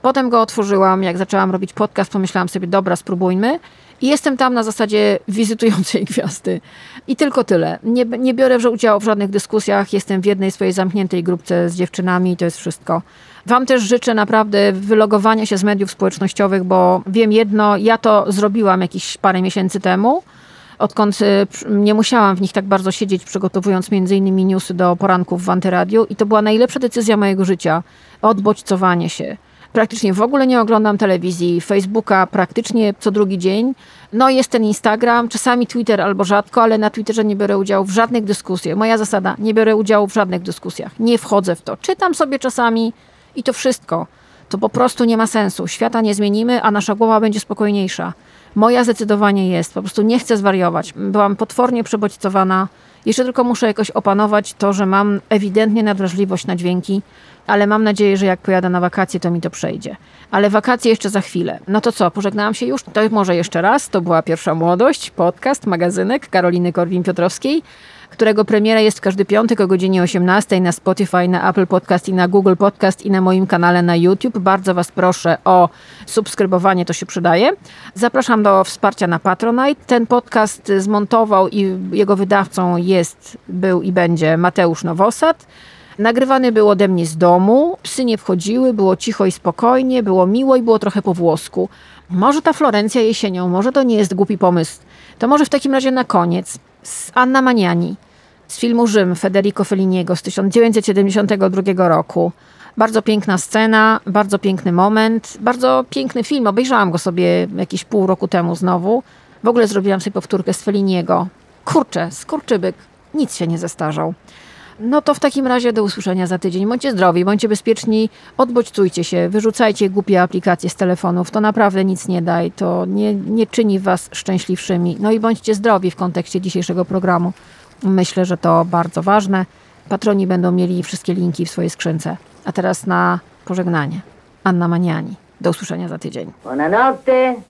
Speaker 1: Potem go otworzyłam, jak zaczęłam robić podcast, pomyślałam sobie, dobra, spróbujmy. I jestem tam na zasadzie wizytującej gwiazdy. I tylko tyle. Nie, nie biorę w- udziału w żadnych dyskusjach. Jestem w jednej swojej zamkniętej grupce z dziewczynami i to jest wszystko. Wam też życzę naprawdę wylogowania się z mediów społecznościowych, bo wiem jedno, ja to zrobiłam jakieś parę miesięcy temu odkąd y, nie musiałam w nich tak bardzo siedzieć, przygotowując między innymi newsy do poranków w Antyradiu i to była najlepsza decyzja mojego życia. Odbodźcowanie się. Praktycznie w ogóle nie oglądam telewizji, Facebooka praktycznie co drugi dzień. No jest ten Instagram, czasami Twitter albo rzadko, ale na Twitterze nie biorę udziału w żadnych dyskusjach. Moja zasada, nie biorę udziału w żadnych dyskusjach. Nie wchodzę w to. Czytam sobie czasami i to wszystko. To po prostu nie ma sensu. Świata nie zmienimy, a nasza głowa będzie spokojniejsza. Moja zdecydowanie jest. Po prostu nie chcę zwariować. Byłam potwornie przebodźcowana. Jeszcze tylko muszę jakoś opanować to, że mam ewidentnie nadwrażliwość na dźwięki, ale mam nadzieję, że jak pojadę na wakacje, to mi to przejdzie. Ale wakacje jeszcze za chwilę. No to co, pożegnałam się już? To może jeszcze raz. To była Pierwsza Młodość, podcast, magazynek Karoliny Korwin-Piotrowskiej, którego premiera jest w każdy piątek o godzinie 18 na Spotify, na Apple Podcast i na Google Podcast i na moim kanale na YouTube. Bardzo Was proszę o subskrybowanie, to się przydaje. Zapraszam do wsparcia na Patronite. Ten podcast zmontował i jego wydawcą jest, był i będzie Mateusz Nowosad. Nagrywany był ode mnie z domu, psy nie wchodziły, było cicho i spokojnie, było miło i było trochę po włosku. Może ta Florencja jesienią, może to nie jest głupi pomysł. To może w takim razie na koniec z Anna Maniani z filmu Rzym Federico Felliniego z 1972 roku. Bardzo piękna scena, bardzo piękny moment, bardzo piękny film. Obejrzałam go sobie jakieś pół roku temu znowu. W ogóle zrobiłam sobie powtórkę z Felliniego. Kurczę, skurczybyk, nic się nie zestarzał. No to w takim razie do usłyszenia za tydzień. Bądźcie zdrowi, bądźcie bezpieczni, odbodźcujcie się, wyrzucajcie głupie aplikacje z telefonów. To naprawdę nic nie da i to nie, nie czyni was szczęśliwszymi. No i bądźcie zdrowi w kontekście dzisiejszego programu. Myślę, że to bardzo ważne. Patroni będą mieli wszystkie linki w swojej skrzynce. A teraz na pożegnanie. Anna Maniani. Do usłyszenia za tydzień.
Speaker 17: Buonanotte.